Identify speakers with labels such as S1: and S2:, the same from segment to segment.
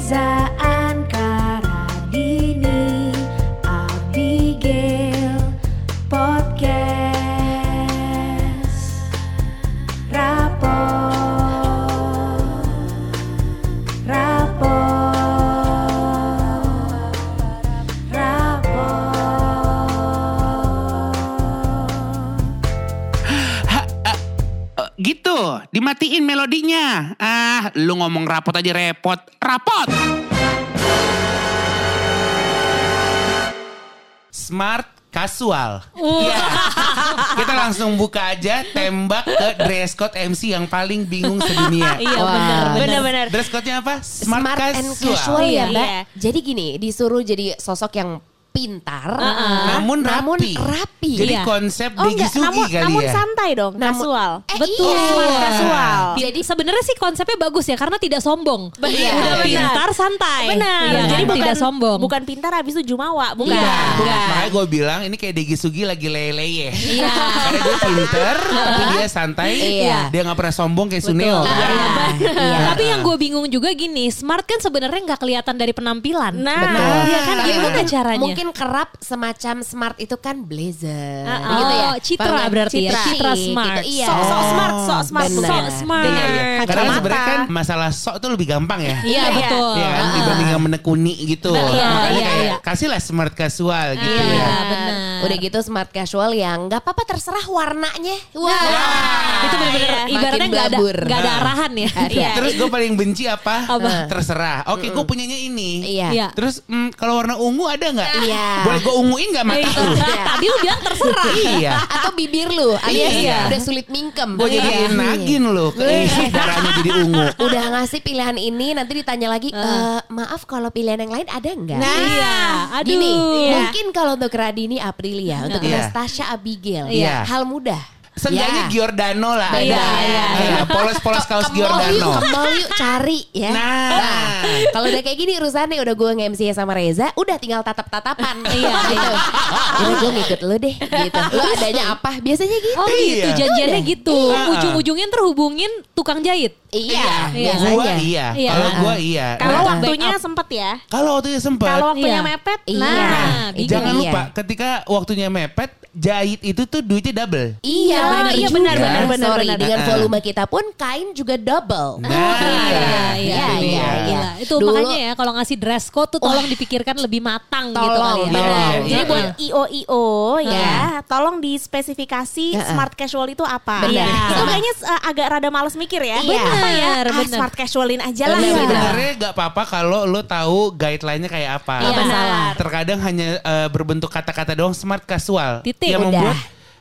S1: Reza Ankaradini
S2: rapot aja repot. Rapot! Smart casual. Iya. Kita langsung buka aja tembak ke dress code MC yang paling bingung sedunia.
S3: Iya
S4: Wah.
S3: benar benar.
S2: Dress code-nya apa? Smart,
S4: Smart,
S2: casual.
S4: and casual ya
S3: Iya.
S4: mbak.
S3: Iya.
S4: Jadi gini, disuruh jadi sosok yang pintar,
S2: Namun rapi.
S4: rapi.
S2: Jadi
S3: Iya.
S2: konsep
S5: Oh enggak,
S2: Degi Sugi
S5: namun,
S2: kali
S5: namun
S2: ya.
S5: santai dong,
S4: Namun-
S5: kasual.
S4: Eh,
S3: Betul.
S4: iya.
S5: Smart kasual.
S3: Jadi sebenarnya sih konsepnya bagus ya karena tidak sombong.
S4: Iya.
S3: Udah pintar santai.
S5: Benar.
S3: Iya,
S5: Jadi
S3: kan?
S5: bukan
S3: tidak sombong.
S5: Bukan pintar habis itu jumawa, bukan.
S3: Iya.
S2: Bukan. Makanya gue bilang ini kayak Degi Sugi lagi lele-leye.
S3: Iya.
S2: Karena dia pinter, tapi dia santai.
S4: Iya.
S2: Dia gak pernah sombong kayak.
S3: Betul.
S2: kan?
S3: Iya.
S4: Iya.
S3: Tapi yang gue bingung juga gini, smart kan sebenarnya nggak kelihatan dari penampilan.
S5: Nah,
S4: Betul.
S3: Iya kan gimana
S4: mungkin,
S3: caranya?
S4: mungkin kerap semacam smart itu kan blazer,
S3: Oh,
S4: gitu ya.
S3: citra
S4: Paham nggak?
S3: berarti ya, citra
S4: Chic,
S3: smart.
S4: Gitu, iya.
S5: Sok- sok smart, sok smart,
S3: sok smart.
S2: Iya, iya. Karena
S5: Kacamata.
S2: sebenarnya kan masalah sok tuh lebih gampang ya.
S3: Iya
S5: Iya.
S3: betul.
S2: Iya kan dibanding yang menekuni gitu.
S3: Iya,
S2: Makanya
S3: iya,
S2: kayak
S3: iya.
S2: kasihlah smart casual gitu
S3: Iya,
S2: ya.
S3: benar.
S4: Udah gitu smart casual yang nggak apa-apa terserah warnanya. Wah.
S3: Itu benar-benar
S4: Makin
S3: ibaratnya nggak ada nggak ada
S2: Nah.
S3: arahan ya.
S4: Iya.
S2: Terus gue paling benci apa?
S3: Apa?
S2: Terserah. Oke, gue punyanya ini.
S4: Iya.
S3: Iya.
S2: Terus mm, kalau warna ungu ada nggak?
S4: Iya.
S2: Boleh gue unguin nggak mata lu?
S4: Iya.
S3: Tadi lu bilang terserah.
S2: iya.
S4: Atau bibir lu alias
S2: Iya.
S4: udah sulit mingkem.
S2: Gue jadiin
S4: Iya.
S2: nagin lu. Darahnya jadi ungu.
S4: Udah ngasih pilihan ini nanti ditanya lagi, "Eh, maaf kalau pilihan yang lain ada nggak?
S3: Nah, iya. Aduh.
S4: Gini,
S3: Iya.
S4: mungkin kalau untuk Radini Aprilia, untuk
S2: Iya.
S4: Natasha Abigail,
S2: Iya.
S4: hal mudah.
S2: Seenggaknya
S4: Ya.
S2: Giordano lah ada.
S4: Iya, iya,
S2: Iya, Polos-polos kaos
S4: Ke
S2: Giordano.
S4: ke mall yuk cari ya.
S2: Nah.
S4: Kalau udah kayak gini urusannya udah gue nge-MC sama Reza, udah tinggal tatap-tatapan.
S3: Iya,
S4: gitu. Udah gue ngikut lu deh gitu. Lu adanya apa? Biasanya gitu.
S3: Oh gitu,
S2: Iya.
S3: janjiannya gitu.
S2: Iya.
S3: Ujung-ujungnya terhubungin tukang jahit.
S4: Iya,
S3: Iya.
S4: biasanya.
S2: Gua iya.
S3: Iya.
S2: Kalau gua iya.
S5: Kalau
S2: Nah,
S5: waktunya sempet ya.
S2: Kalau waktunya sempat.
S5: Kalau waktunya
S3: Iya.
S5: mepet,
S4: Iya.
S5: nah.
S3: Nah, bingung.
S2: Jangan
S4: Iya.
S2: lupa ketika waktunya mepet, jahit itu tuh duitnya double.
S4: Iya,
S5: Oh,
S4: benar
S5: iya, benar, benar, benar,
S4: Sorry,
S5: benar.
S4: dengan
S2: Ah.
S4: volume kita pun kain juga double.
S2: Nah,
S3: iya, iya,
S4: iya,
S3: iya,
S4: iya.
S3: Itu
S4: Dulu-
S3: makanya ya kalau ngasih dress code tuh tolong dipikirkan lebih matang gitu kali ya.
S4: benar.
S5: Benar.
S2: Iya.
S5: Jadi
S2: Iya.
S5: buat IO IO ya,
S4: Iya.
S5: tolong dispesifikasi
S4: Iya.
S5: smart casual itu apa.
S4: Benar.
S5: Iya. Itu kayaknya uh, agak rada males mikir ya.
S4: Iya.
S5: Apa ya?
S3: Benar,
S5: Ah,
S3: benar.
S5: smart casualin aja lah.
S4: Benar,
S5: gitu.
S4: benar.
S2: Sebenarnya gak apa-apa kalau lo tahu guideline-nya kayak apa.
S3: Iya, benar.
S2: Terkadang hanya eh, berbentuk kata-kata doang smart casual.
S3: Titik,
S2: yang
S4: udah.
S2: membuat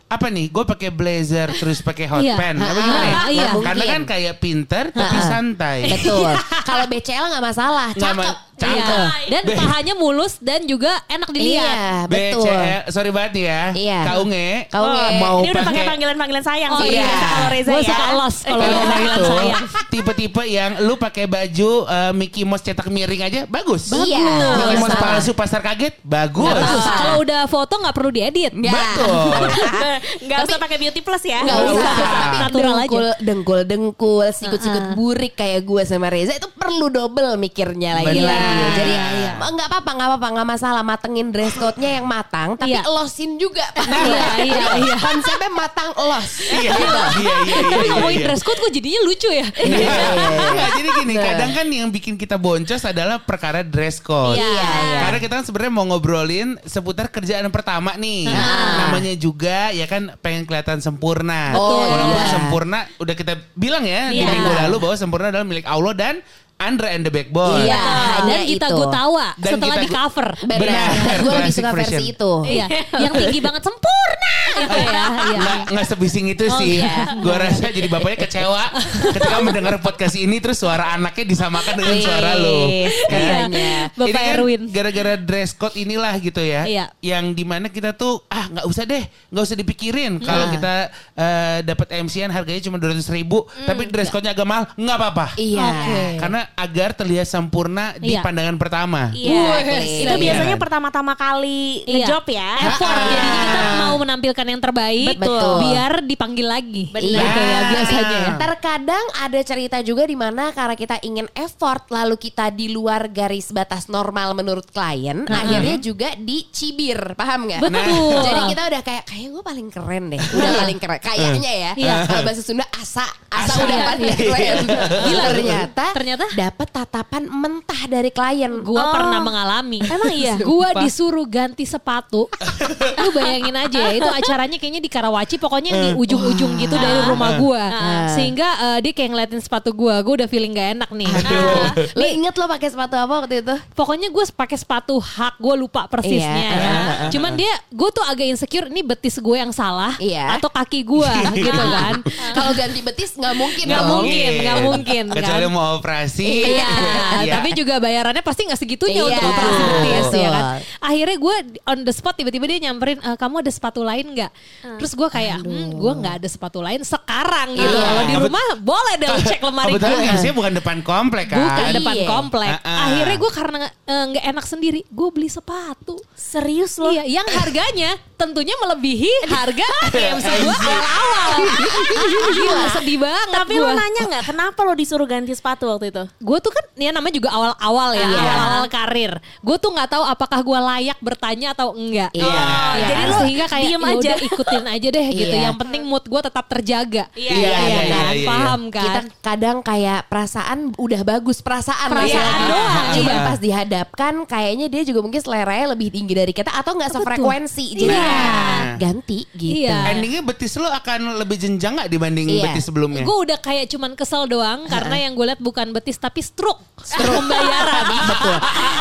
S2: apa nih? Gue pakai blazer terus pakai hot
S3: Iya.
S2: pants. Apa
S3: Ah,
S2: gimana ya?
S3: ah, iya.
S2: Karena
S4: Mungkin.
S2: kan kayak pinter tapi
S4: Ah, ah.
S2: santai.
S4: Betul. Kalau BCL nggak masalah,
S2: Nggak
S4: cakep.
S2: ma-
S3: Iya.
S2: Cakep.
S3: Dan pahanya mulus dan juga enak dilihat.
S4: Iya, betul.
S2: BCL, sorry banget nih ya.
S4: Iya.
S2: Kak Unge.
S4: Kak Unge.
S5: Oh,
S2: Mau
S5: ini udah pakai panggilan-panggilan sayang
S3: Oh,
S5: sih.
S3: iya.
S5: Kalau Reza
S3: Gue
S5: ya.
S3: suka los kalau
S2: Kalau
S3: panggilan
S2: itu
S3: sayang.
S2: tipe-tipe yang lu pakai baju eh, Mickey Mouse cetak miring aja bagus.
S4: Iya, nggak
S2: Mickey Mouse palsu pasar kaget bagus.
S3: Bagus. Kalau udah foto nggak perlu diedit.
S4: Nggak.
S2: Betul.
S5: Nggak usah pakai beauty plus ya.
S4: Nggak
S2: Nggak
S4: usah. Tapi
S3: Natural aja.
S4: dengkul, dengkul, dengkul, sikut-sikut burik kayak gue sama Reza itu perlu double mikirnya lagi
S2: Benar.
S4: Lagi. Jadi
S3: Iya.
S4: nggak apa-apa, nggak apa-apa, nggak masalah matengin dress code-nya yang matang, tapi
S3: Iya.
S4: elosin juga.
S3: Iya, iya, iya.
S4: Konsepnya matang elos.
S2: Iya, iya, iya, iya,
S3: Tapi
S2: iya,
S3: ngomongin
S2: iya.
S3: dress code kok jadinya lucu ya.
S2: Nggak, jadi gini,
S4: Nah.
S2: kadang kan yang bikin kita boncos adalah perkara dress code.
S3: Iya, iya.
S2: Karena kita kan sebenarnya mau ngobrolin seputar kerjaan pertama nih. Namanya juga ya kan pengen kelihatan sempurna.
S4: Oh,
S2: Walaupun
S4: iya.
S2: sempurna udah kita bilang ya di
S3: Iya.
S2: minggu lalu bahwa sempurna adalah milik Allah dan Andra and the Backbone.
S4: Iya, hanya
S3: Dan kita
S4: itu.
S3: Gutawa
S2: Dan
S3: setelah
S2: kita
S3: di cover.
S4: Benar. Gue lebih suka versi itu.
S3: Iya, yang tinggi banget sempurna itu ya. Iya.
S2: Nggak, nggak sebising itu
S3: Oh,
S2: sih.
S3: iya.
S2: Gue rasa jadi bapaknya kecewa ketika mendengar podcast ini terus suara anaknya disamakan dengan suara lo.
S4: Wih, katanya.
S3: Bapak
S2: ini kan
S3: Erwin.
S2: gara-gara dress code inilah gitu ya.
S3: Iya.
S2: Yang di mana kita tuh ah nggak usah deh, nggak usah dipikirin kalau kita eh, dapat MC-an harganya cuma 200 ribu, tapi dress code-nya agak mahal, nggak apa-apa.
S4: Iya.
S3: Oke.
S2: Karena agar terlihat sempurna di
S3: Iya.
S2: pandangan pertama.
S5: Iya, itu
S2: iya.
S5: biasanya pertama-tama kali
S3: Iya.
S5: ngejob ya.
S3: Effort.
S2: Ah.
S3: Jadi kita mau menampilkan yang terbaik
S4: Betul.
S3: biar dipanggil lagi.
S4: Iya.
S3: Gitu ya biasanya ya.
S4: Terkadang ada cerita juga di mana karena kita ingin effort lalu kita di luar garis batas normal menurut klien, akhirnya juga dicibir, paham nggak?
S3: Betul.
S4: Jadi kita udah kayak kayak gue paling keren deh, udah paling keren. Kayaknya ya.
S3: Iya.
S4: Kalau bahasa Sunda asa, asa,
S2: Asa.
S4: udah paling keren. Gila ternyata,
S3: Ternyata?
S4: dapat tatapan mentah dari klien.
S3: Gua
S5: Oh.
S3: pernah mengalami.
S5: Emang iya?
S3: Gua disuruh ganti sepatu. Lu bayangin aja ya, itu acaranya kayaknya di Karawaci, pokoknya di ujung-ujung gitu dari rumah gua. Sehingga eh, dia kayak ngeliatin sepatu gua, gua udah feeling gak enak nih. Ah.
S4: Lo inget lo pakai sepatu apa waktu itu?
S3: Pokoknya gue pakai sepatu hak, gue lupa persisnya
S4: Iya.
S3: ya. Cuman dia, gue tuh agak insecure, ini betis gue yang salah
S4: Iya.
S3: atau kaki gue gitu kan.
S4: Kalau ganti betis nggak mungkin
S3: Nggak mungkin, nggak mungkin
S2: Kecuali
S3: kan.
S2: mau operasi.
S3: Iya,
S2: Iya.
S3: tapi juga bayarannya pasti nggak segitunya
S4: Iya,
S3: untuk operasi betis ya kan. Akhirnya gue on the spot tiba-tiba dia nyamperin, "Eh, kamu ada sepatu lain nggak? Terus gue kayak, hmm, gue nggak ada sepatu lain sekarang gitu.
S4: Iya.
S3: Kalau di rumah boleh deh lu cek lemari gue.
S2: Kebetulan bukan depan komplek kan.
S3: Bukan depan
S4: Iya.
S3: komplek.
S2: Ah, ah.
S3: Akhirnya gue karena eh, nggak enak sendiri, gue beli sepatu.
S5: Serius loh.
S3: Iya, yang harganya tentunya melebihi harga AMC gue awal-awal. Gila, sedih banget
S5: Tapi
S3: gua.
S5: lo nanya nggak kenapa lo disuruh ganti sepatu waktu itu?
S3: gue tuh kan ya namanya juga awal-awal ya,
S4: Iya.
S3: awal-awal karir. Gue tuh nggak tahu apakah gue layak bertanya atau enggak.
S4: Iya.
S3: Ya
S5: Jadi
S3: kan?
S5: lo
S3: sehingga kayak
S5: diem
S3: ya
S5: aja.
S3: udah ikutin aja deh gitu.
S4: Iya.
S3: Yang penting mood gue tetap terjaga.
S5: Iya,
S2: iya, iya, iya, iya.
S3: Paham kan?
S4: Kita kadang kayak perasaan udah bagus perasaan,
S3: Perasaan
S4: masalahnya.
S3: doang,
S4: Cuma
S3: iya.
S4: pas dihadapkan kayaknya dia juga mungkin seleranya lebih tinggi dari kita atau nggak sefrekuensi. Jadi. Ganti gitu.
S3: Iya.
S2: Endingnya betis lo akan lebih jenjang gak dibanding
S4: Iya.
S2: betis sebelumnya?
S3: Gue udah kayak cuman kesel doang karena yang gue lihat bukan betis tapi stroke, stroke pembayaran. Betul.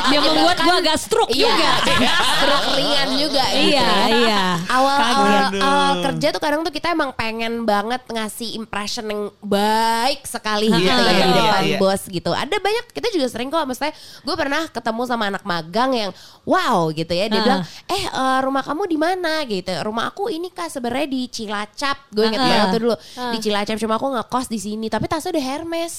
S3: Yang membuat gue agak stroke
S4: Iya,
S3: juga.
S4: stroke ringan juga gitu
S3: Iya,
S4: ya.
S3: iya.
S4: Awal, awal,
S2: Aduh.
S4: awal kerja tuh kadang tuh kita emang pengen banget ngasih impression yang baik sekali gitu
S2: Iya,
S4: ya di
S2: iya,
S4: depan
S2: iya.
S4: bos gitu. Ada banyak kita juga sering kok maksudnya gue pernah ketemu sama anak magang yang wow gitu ya dia
S3: Ah.
S4: bilang eh eh, rumah kamu di mana gitu. Rumah aku ini kak sebenarnya di Cilacap. Gue inget
S3: Ah.
S4: banget tuh dulu di Cilacap cuma aku ngekos di sini tapi tasnya udah Hermes.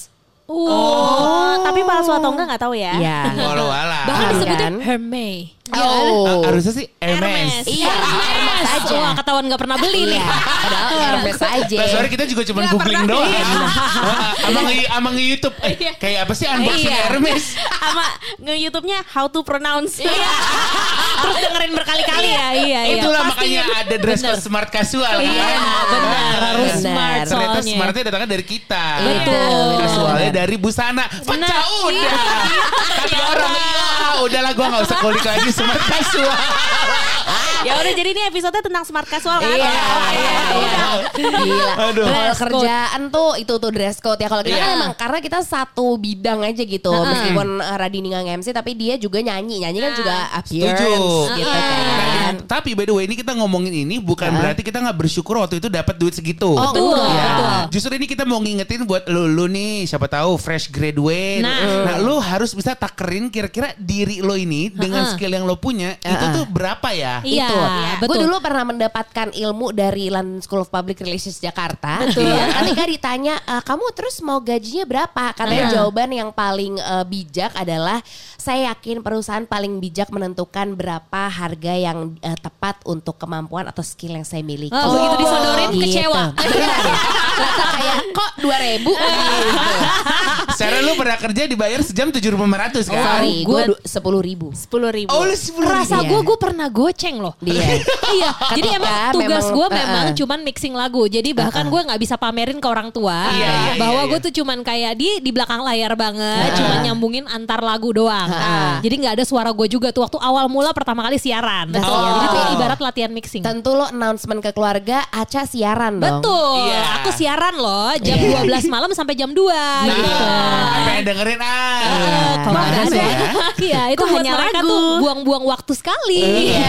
S5: Oh, tapi palsu atau enggak nggak tahu ya?
S4: Iya.
S2: Walau.
S3: Bahkan
S4: Paham
S3: disebutnya
S4: kan?
S3: Hermes.
S4: Oh.
S2: Ah, harusnya sih
S5: Hermes.
S2: Hermes.
S4: Iya, Hermes aja.
S3: Wah ketahuan gak pernah beli nih.
S4: Iya, padahal Hermes aja.
S2: Nah, sorry kita juga cuma googling doang. Amang amang YouTube eh, kayak apa sih unboxing
S3: Iya.
S2: Hermes?
S5: Sama nge-youtube-nya how to pronounce.
S3: Terus dengerin berkali-kali ya. Iya, iya.
S2: Itulah makanya ada dress code smart casual
S3: Iya,
S2: kan.
S3: benar. Harus smart
S2: Ternyata smartnya datangnya dari kita.
S3: Betul.
S2: Casualnya dari busana. Pecah
S3: Nah,
S2: udah. Kata orang, ah udahlah gua gak usah kulik lagi smart casual.
S5: Ya udah jadi ini episode tentang smart casual kan?
S4: Iya,
S5: Oh,
S4: iya, iya. Gila.
S2: Aduh.
S4: Kalau
S3: Dress code.
S4: kerjaan tuh itu tuh dress code ya. Kalau kita
S2: Iya.
S4: kan emang karena kita satu bidang aja gitu. Meskipun uh, Radini nggak MC tapi dia juga nyanyi. Nyanyi kan juga appearance
S2: Setuju.
S4: gitu
S2: Nah,
S4: kan.
S2: tapi by the way ini kita ngomongin ini bukan berarti kita nggak bersyukur waktu itu dapat duit segitu.
S4: Oh,
S3: Betul.
S2: Ya,
S3: betul.
S2: Justru ini kita mau ngingetin buat lu, lu nih siapa tahu fresh graduate.
S3: Nah.
S2: Nah, lu harus bisa takerin kira-kira diri lo ini dengan skill yang lo punya itu tuh berapa ya?
S3: Iya,
S4: Itu. Gue
S3: betul.
S4: dulu pernah mendapatkan ilmu dari London School of Public Relations Jakarta.
S3: Betul.
S4: Iya. Ketika ditanya, "E, kamu terus mau gajinya berapa? Katanya jawaban yang paling eh, bijak adalah saya yakin perusahaan paling bijak menentukan berapa harga yang eh, tepat untuk kemampuan atau skill yang saya miliki.
S3: Oh, begitu disodorin, kecewa.
S4: Benar. Rasa kayak kok dua ribu gitu.
S2: Secara lu pernah kerja dibayar sejam tujuh ribu lima ratus kan?
S4: Sorry, gue sepuluh ribu.
S5: Sepuluh ribu.
S2: Oh lu sepuluh
S3: Rasa
S4: Iya.
S3: gue, gue pernah goceng loh.
S4: Dia.
S3: iya, jadi emang tugas
S4: memang,
S3: gue memang cuman mixing lagu. Jadi bahkan gue nggak bisa pamerin ke orang tua
S2: Iya, iya,
S3: bahwa
S2: iya,
S3: gue
S2: iya.
S3: tuh cuman kayak di di belakang layar banget, cuman nyambungin antar lagu doang. Jadi nggak ada suara gue juga tuh waktu awal mula pertama kali siaran.
S4: Betul.
S3: Jadi tuh
S2: Oh.
S3: ibarat latihan mixing.
S4: Tentu lo announcement ke keluarga, Aca siaran dong.
S3: Betul,
S2: Iya.
S3: aku siaran loh jam
S4: Iya.
S3: 12 malam sampai jam 2
S2: Nah,
S3: gitu.
S2: pengen dengerin ah.
S3: Nggak
S2: sih
S3: ada,
S2: ya?
S3: iya itu
S5: Kok
S3: buat
S5: hanya
S3: mereka
S5: lagu?
S3: tuh buang-buang waktu sekali.
S4: Iya,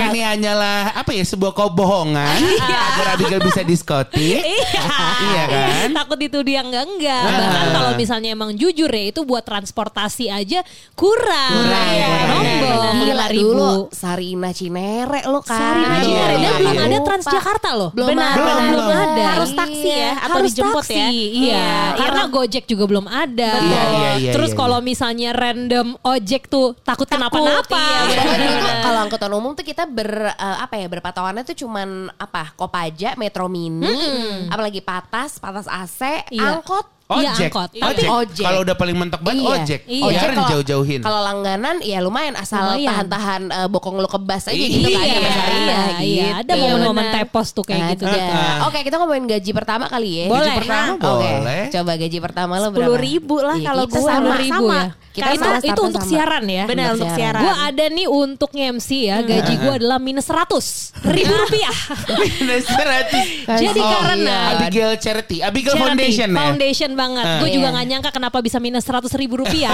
S4: iya.
S2: Ini hanyalah apa ya sebuah kebohongan agar Abigail bisa diskotik?
S3: Iya.
S2: Iya kan?
S3: Takut itu dia enggak enggak.
S2: Ah.
S3: Bahkan kalau misalnya emang jujur ya itu buat transportasi aja kurang.
S2: Kurang,
S3: Iya,
S2: kurang.
S3: Nombong
S4: Gila
S3: lima ribu.
S4: dulu Sarina Cinere lo kan.
S3: Sarina
S2: Iya,
S3: Cinere
S2: iya,
S3: dan belum
S2: iya.
S3: ada. Transjakarta loh.
S4: Belum
S5: Benar,
S3: belum ada.
S5: Harus taksi ya, atau
S3: Harus
S5: dijemput
S3: taksi,
S5: ya.
S3: Iya, karena Gojek juga belum ada.
S2: Iya, iya, iya,
S3: Terus
S2: iya,
S3: kalau misalnya random ojek tuh takut kenapa-napa.
S5: iya,
S3: gitu.
S4: Kalau angkutan umum tuh kita ber eh, apa ya berpatokannya tuh cuman apa Kopaja, Metro Mini, apalagi Patas, Patas AC,
S3: Iya.
S4: angkot.
S3: Iya,
S2: Ojek.
S3: angkot.
S4: Tapi ojek.
S2: Kalau udah paling mentok banget
S4: Iya.
S2: ojek.
S3: Iya.
S4: Ojek kalau-
S2: jauh-jauhin.
S4: Kalau langganan ya lumayan asal
S3: Lumayan.
S4: tahan-tahan eh, bokong lu kebas aja
S2: Iya.
S4: gitu kan.
S3: Iya,
S4: ya,
S3: iya, iya.
S4: gitu.
S3: Ada momen-momen
S5: benar.
S3: tepos tuh kayak gitu.
S4: Ada.
S2: Ah.
S4: Oke, kita ngomongin gaji pertama kali ya.
S3: Boleh.
S2: Gaji pertama
S4: Oke,
S2: boleh.
S4: coba gaji pertama lo berapa?
S5: Sepuluh ribu lah
S4: Iya,
S5: kalau gue
S4: sama.
S3: ribu ya.
S4: Kita
S5: Karena
S3: itu,
S4: sama,
S3: itu
S4: startnya
S3: untuk
S4: sama.
S3: siaran ya.
S5: Benar
S4: Untuk
S5: untuk
S4: siaran.
S5: siaran.
S3: Gue ada nih untuk MC ya gaji gue adalah minus 100 ribu rupiah.
S2: Minus 100.
S3: Jadi
S2: Oh,
S3: karena
S2: Abigail Charity, Abigail Foundation ya.
S3: Foundation banget.
S2: Ah.
S3: Gue juga
S4: Iya.
S3: nggak nyangka kenapa bisa minus 100 ribu rupiah.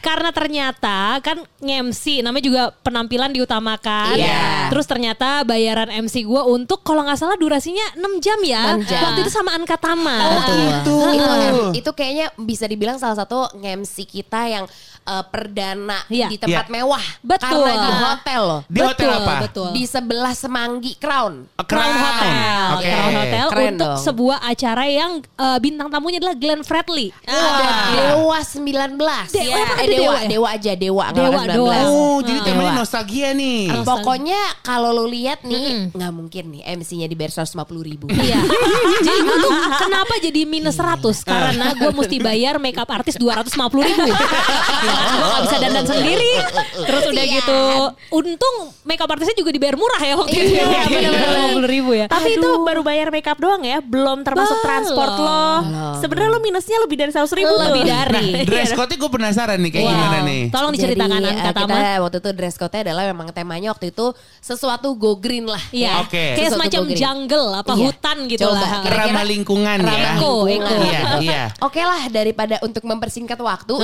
S3: Karena ternyata kan MC namanya juga penampilan diutamakan.
S4: Iya.
S3: Terus ternyata bayaran MC gue untuk kalau nggak salah durasinya 6 jam ya.
S4: 6 jam.
S3: Waktu itu sama Anka Tama.
S2: Oh, gitu.
S4: Itu itu kayaknya bisa dibilang salah satu MC kita yang eh, perdana
S3: Iya.
S4: di tempat
S2: Iya.
S4: mewah.
S3: Betul.
S4: Karena di hotel loh.
S2: Di hotel apa?
S3: Betul.
S4: Di sebelah Semanggi Crown.
S3: Crown Hotel,
S2: Oke.
S3: Crown Hotel
S4: Keren
S3: untuk
S4: dong.
S3: sebuah acara yang eh, bintang tamunya adalah Glenn Fredly.
S4: Ada Dewa 19.
S3: Dewa,
S4: Eh,
S3: emang ada
S4: Dewa,
S3: Dewa ya?
S4: Dewa aja, Dewa. nggak
S3: Dewa
S4: 19.
S3: doang.
S2: Oh, jadi
S4: Dewa.
S2: temanya nostalgia nih.
S4: Pokoknya kalau lu lihat nih, nggak mungkin nih MC-nya di bayar 150 ribu.
S3: Iya. jadi gue tuh kenapa jadi minus 100 karena gue mesti bayar makeup artis 250 ribu. gue gak bisa dandan sendiri. Terus udah
S4: Kasian.
S3: gitu, untung makeup artisnya juga dibayar murah ya waktu itu.
S4: Iya,
S3: benar-benar 50 ribu ya.
S5: Tapi itu baru bayar makeup doang ya, belum termasuk transport lo. Sebenarnya lo minusnya lebih dari seratus ribu
S3: Lebih dari.
S2: Dress code-nya gue penasaran nih kayak gimana nih.
S3: Tolong diceritakan
S4: Jadi,
S3: Anka
S4: eh, kita waktu itu dress code-nya adalah memang temanya waktu itu sesuatu go green lah.
S3: Iya,
S2: Oke.
S3: kayak semacam jungle apa
S4: Iya.
S3: hutan gitu lah.
S2: Ramah lingkungan ya.
S4: ramah lingkungan.
S2: Iya, iya.
S4: Oke lah daripada untuk mempersingkat waktu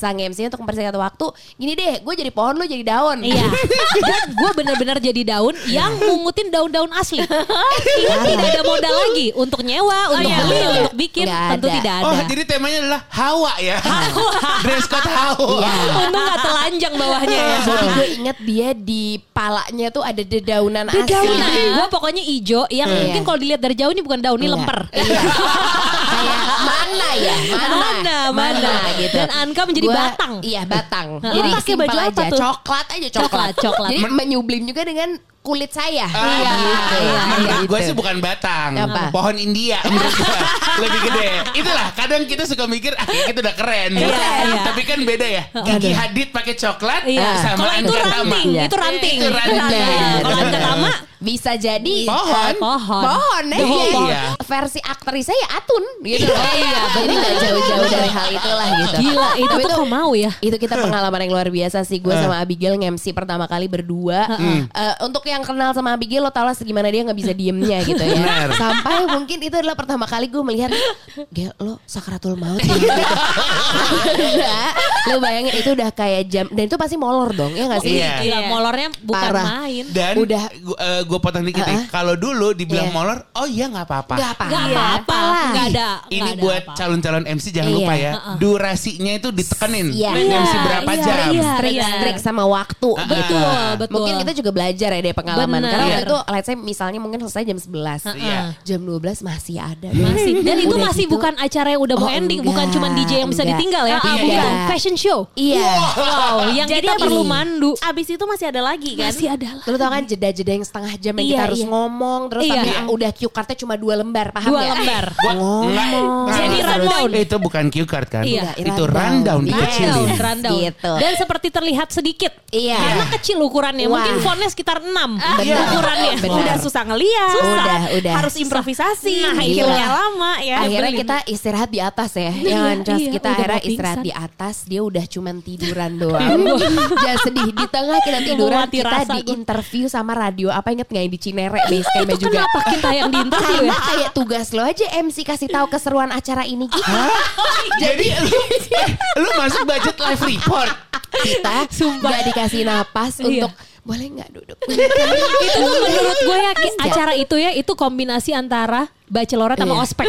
S4: bahasa MC untuk mempersingkat waktu gini deh gue jadi pohon lu jadi daun
S3: Iya. Dan gue benar-benar jadi daun yang mungutin daun-daun asli. Ingat tidak ada modal lagi untuk nyewa, untuk
S4: iya,
S3: beli, untuk bikin,
S4: Nggak
S3: tentu
S4: ada.
S3: tidak ada.
S2: Oh, jadi temanya adalah Hawa ya. Dress Hawa.
S4: Iya.
S3: Untung gak telanjang bawahnya ya.
S4: jadi gue inget dia di palanya tuh ada dedaunan asli
S3: Dedaunan. Gue pokoknya ijo yang
S4: Iya.
S3: mungkin kalau dilihat dari jauh ini bukan daun, ini
S4: Iya.
S3: lemper.
S4: Iya. kayak mana ya mana
S3: Mana, mana.
S4: gitu
S3: Dan Anka menjadi
S4: Gua-
S3: batang.
S4: iya batang jadi
S5: Pakai
S4: simpel
S5: baju apa
S4: aja
S5: tuh?
S4: coklat aja coklat
S3: Coklat, coklat.
S4: jadi menyublim juga dengan kulit saya
S2: Ah,
S4: iya
S2: gitu.
S4: iya,
S2: Menurut
S4: gitu.
S2: gue sih bukan batang,
S4: Apa?
S2: pohon India menurut gue lebih gede. Itulah kadang kita suka mikir ah kita udah keren.
S3: Iya, iya.
S2: Tapi kan beda ya. Gigi Hadid pakai coklat
S3: Iya.
S2: sama
S3: Kalau itu ranting,
S4: Iya.
S3: itu ranting.
S2: Itu ranting.
S3: Nah, Kalau Anka Tama
S4: bisa jadi
S2: Pohon.
S4: eh,
S3: Pohon.
S4: pohon ya
S2: Pohon.
S4: Iya. versi aktrisnya ya Atun gitu loh.
S3: Iya,
S4: jadi nggak jauh-jauh dari hal itulah gitu
S3: Gila, itu
S4: Tapi
S3: tuh kok mau ya?
S4: itu kita pengalaman yang luar biasa sih gue sama Abigail nge-MC pertama kali berdua Eh, untuk yang kenal sama Abigail lo tau lah segimana dia nggak bisa diemnya gitu ya
S2: Benar.
S4: sampai mungkin itu adalah pertama kali gue melihat Gel lo sakratul maut ya?" gitu. Enggak, lo bayangin itu udah kayak jam dan itu pasti molor dong ya nggak sih
S2: Iya.
S3: Gila, molornya bukan
S4: Parah.
S3: main.
S2: Dan
S4: Udah.
S2: Gue potong dikit nih. Kalau dulu dibilang
S4: Iya.
S2: molor, oh iya nggak apa-apa.
S4: Nggak apa
S3: Gak apa-apa lah. Gak ada.
S2: Ini
S3: nggak
S2: buat calon-calon MC jangan
S4: Iya.
S2: lupa ya. Durasinya itu ditekenin.
S4: Iya.
S2: Main MC berapa
S3: iya,
S2: jam.
S3: iya.
S4: strict sama waktu gitu.
S3: Betul, betul.
S4: Mungkin kita juga belajar ya dari pengalaman.
S3: Bener.
S4: Karena waktu
S3: Iya.
S4: itu let's say misalnya mungkin selesai jam 11.
S2: Iya.
S4: Jam 12 masih ada.
S3: Masih. Dan itu
S4: Udah
S3: masih
S4: gitu,
S3: bukan acara yang udah mau
S4: Oh,
S3: ending,
S4: enggak,
S3: bukan cuma DJ yang bisa
S4: enggak.
S3: ditinggal ya. Bukan fashion show.
S4: Iya.
S3: Wow, yang kita perlu mandu.
S5: Abis itu masih ada lagi kan?
S3: Masih ada lah.
S4: Lu tau kan jeda-jeda yang setengah jam yang
S3: Iya,
S4: kita harus
S3: iya.
S4: ngomong terus
S3: Iya.
S4: tapi udah cue cardnya cuma dua lembar paham
S3: Dua
S4: nggak?
S3: lembar.
S2: Gua enggak,
S3: Jadi rundown.
S2: Itu bukan cue card kan?
S3: Iya.
S2: Itu rundown
S4: Iya.
S2: dikecilin.
S3: Rundown.
S4: Gitu.
S3: Dan seperti terlihat sedikit.
S4: Iya.
S3: Karena kecil ukurannya.
S4: Wah.
S3: Mungkin fontnya sekitar 6
S4: Benar.
S3: ukurannya.
S4: Benar.
S5: Udah susah ngeliat.
S4: Udah, udah.
S5: Harus improvisasi.
S3: Nah,
S5: mikirnya
S4: iya.
S5: lama ya.
S4: akhirnya
S3: beli.
S4: kita istirahat di atas ya Jangan Cos.
S3: iya,
S4: kita
S3: udah
S4: akhirnya istirahat di atas dia udah cuman tiduran doang jangan sedih di tengah kita tiduran kita di interview sama radio apa inget nggak yang di Cinere base campnya juga
S3: kenapa kita yang di interview
S4: karena
S3: ya?
S4: kayak tugas lo aja MC kasih tahu keseruan acara ini gitu
S2: Jadi lu, eh, lu masuk budget live report.
S4: kita nggak dikasih napas
S3: Iya.
S4: untuk boleh nggak duduk
S3: itu tuh menurut gue ya acara itu ya itu kombinasi antara bachelorette sama
S4: Iya.
S3: ospek.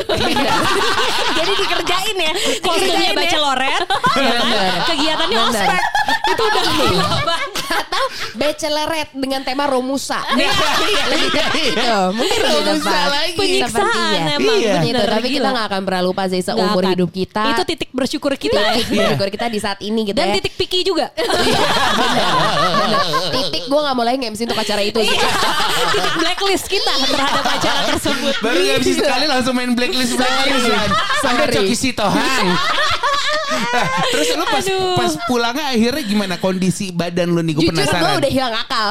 S5: Jadi dikerjain ya.
S3: Kostumnya
S5: ya.
S3: bachelorette, ya kan? Kegiatannya ospek. Itu udah gila banget.
S4: Atau bachelorette dengan tema Romusa.
S2: Iya, iya,
S4: Lebih
S2: iya,
S4: tepat
S2: iya.
S4: itu. Mungkin lebih
S2: Romusa
S4: tepat.
S2: lagi.
S3: Penyiksaan emang
S2: Iya.
S4: Gitu, tapi kita gak akan pernah lupa sih seumur hidup kita.
S3: Itu titik bersyukur kita.
S2: Iya.
S4: Syukur kita di saat ini gitu
S3: Dan
S4: ya.
S3: titik piki juga.
S4: Bener. Titik gue gak mau lagi nge-MC untuk acara itu sih.
S3: titik blacklist kita terhadap acara tersebut.
S2: Baru gak bisa sekali langsung main blacklist blacklist. Sampai. Coki Sitohang. Terus lu pas
S3: Aduh.
S2: pas pulangnya akhirnya gimana kondisi badan lu nih gue
S4: Jujur gue
S2: penasaran.
S4: udah hilang akal.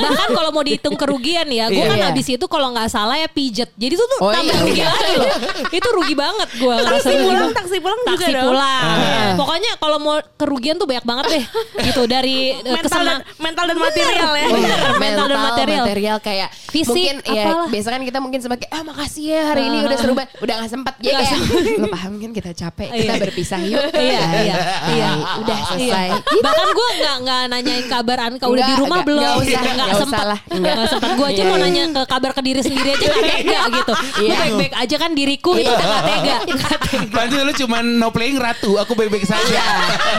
S3: Bahkan kalau mau dihitung kerugian ya, gue
S2: Iya.
S3: kan
S4: Iya.
S3: abis itu kalau nggak salah ya pijet. Jadi itu tuh
S4: Oh
S3: tambah
S4: iya,
S3: rugi
S4: iya.
S3: lagi loh. Itu rugi banget gue
S5: Taksi pulang, taksi pulang juga
S3: taksi
S5: dong.
S3: pulang.
S2: Ah.
S3: Pokoknya kalau mau kerugian tuh banyak banget deh. Gitu dari eh,
S5: Mental dan,
S3: kesenang
S5: mental dan material ya.
S3: Bener, mental dan material.
S4: kayak
S3: Fisik,
S4: mungkin ya
S3: apalah.
S4: biasa kan kita mungkin sebagai ah makasih ya hari ini udah seru banget udah gak sempet ya kayak lo paham kan kita capek kita
S3: Iya.
S4: berpisah yuk
S3: Iya, iya, iya.
S4: udah selesai
S3: Iya. Bahkan gue nggak nggak nanyain kabar Anka udah di rumah belum?
S4: nggak usah,
S3: nggak sempat,
S4: lah.
S3: nggak sempat. Gue aja
S4: Iya,
S3: mau
S4: iya.
S3: nanya ke kabar ke diri sendiri aja nggak tega gitu. Gue
S4: Iya.
S3: baik-baik aja kan diriku itu udah nggak tega. Nggak tega.
S2: Nanti lu cuma no playing ratu, aku baik-baik saja.
S4: Iya,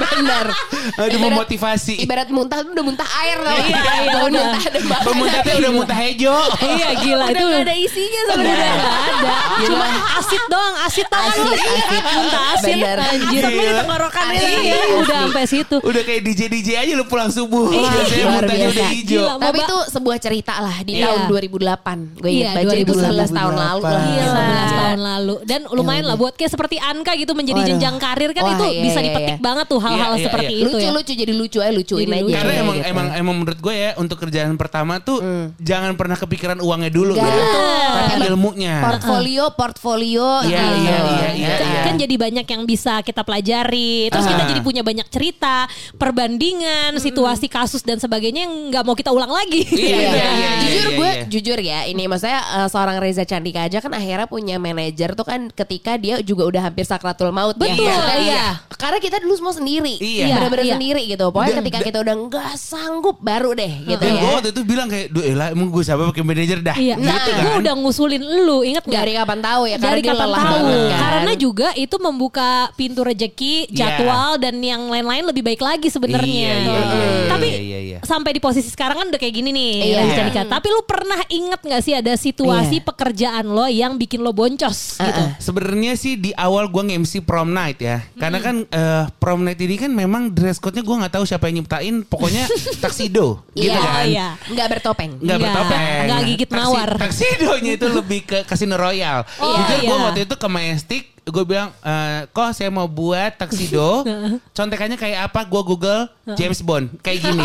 S4: bener
S2: Aduh
S4: Ibarat-
S2: memotivasi.
S4: ibarat muntah udah muntah air tau
S3: Iya, iya, udah.
S4: muntah ada
S2: Pemuntahnya udah muntah hejo.
S3: Iya gila
S5: Udah
S3: itu.
S5: gak ada isinya
S3: Udah
S5: sebenarnya.
S3: nggak ada. Cuma asid doang, asid tau kan lu?
S4: Asid, asid.
S3: Muntah asid.
S4: Bener.
S3: Anjir.
S5: Sampai di tenggorokan
S4: Asli.
S5: itu.
S3: Iya, udah sampai situ.
S2: Udah kayak DJ DJ aja lu pulang subuh.
S3: Iya,
S2: Biasanya udah hijau.
S3: Gila.
S4: Tapi itu sebuah cerita lah di
S3: Iya.
S4: tahun 2008 Gue ingat
S3: Iya,
S4: banget itu
S3: 2008.
S4: 11 tahun lalu lah
S3: Iya,
S5: Gila.
S3: 11 tahun lalu Dan lumayan lah buat kayak seperti Anka gitu menjadi jenjang karir kan itu
S4: iya,
S3: bisa
S4: iya,
S3: dipetik
S4: iya.
S3: banget tuh hal-hal
S2: Iya, iya,
S3: seperti
S2: iya.
S3: itu ya.
S4: Lucu-lucu jadi lucu aja lucuin aja.
S2: Karena emang
S4: gitu.
S2: emang emang menurut gue ya untuk kerjaan pertama tuh jangan pernah kepikiran uangnya dulu gitu. Tapi ilmunya.
S4: Portfolio, portfolio
S2: Iya,
S4: gitu.
S2: iya, iya, iya, iya.
S3: kan jadi banyak yang bisa kita pelajari terus kita
S2: Ah.
S3: jadi punya banyak cerita perbandingan situasi kasus dan sebagainya yang nggak mau kita ulang lagi
S2: Iya, iya, iya,
S4: jujur gue jujur ya ini maksudnya eh, seorang Reza Candika aja kan akhirnya punya manajer tuh kan ketika dia juga udah hampir sakratul maut ya.
S3: Betul,
S4: Maksudnya
S3: iya.
S4: karena kita dulu semua sendiri
S2: Iya.
S4: benar-benar
S3: Iya.
S4: sendiri gitu pokoknya
S2: Dan-
S4: ketika kita udah nggak sanggup baru deh gitu
S2: Dan
S4: ya
S2: gue waktu itu bilang kayak, duh elah emang gue siapa pakai manajer dah.
S3: Iya,
S2: Gitu
S3: nah,
S2: kan.
S3: gue udah ngusulin lu, inget gak?
S4: dari kapan tahu ya
S3: dari kapan tahu
S4: banget kan.
S3: karena juga itu membuka pintu rejeki
S2: Iya.
S3: jadwal dan yang lain-lain lebih baik lagi sebenarnya
S2: Iya, iya, iya,
S3: tapi
S2: iya, iya, iya.
S3: sampai di posisi sekarang kan udah kayak gini nih
S4: Iya.
S3: Candika. tapi lu pernah inget gak sih ada situasi
S4: Iya.
S3: pekerjaan lo yang bikin lo boncos gitu
S2: Sebenarnya sih di awal gue nge-MC prom night ya. Karena kan eh, prom night ini kan memang dress code-nya gue nggak tahu siapa yang nyiptain. Pokoknya taksido gitu
S4: Iya.
S2: kan.
S3: Oh, iya.
S4: nggak bertopeng
S2: Nggak
S3: Nggak,
S2: bertopeng.
S3: nggak gigit
S2: Taksi-
S3: mawar.
S2: Taksidonya itu lebih ke Casino Royal.
S3: Oh,
S2: Jujur gue
S3: iya.
S2: waktu itu ke Majestic. Gue bilang, eh, kok saya mau buat taksido. contekannya kayak apa? Gue Google James Bond. Kayak gini.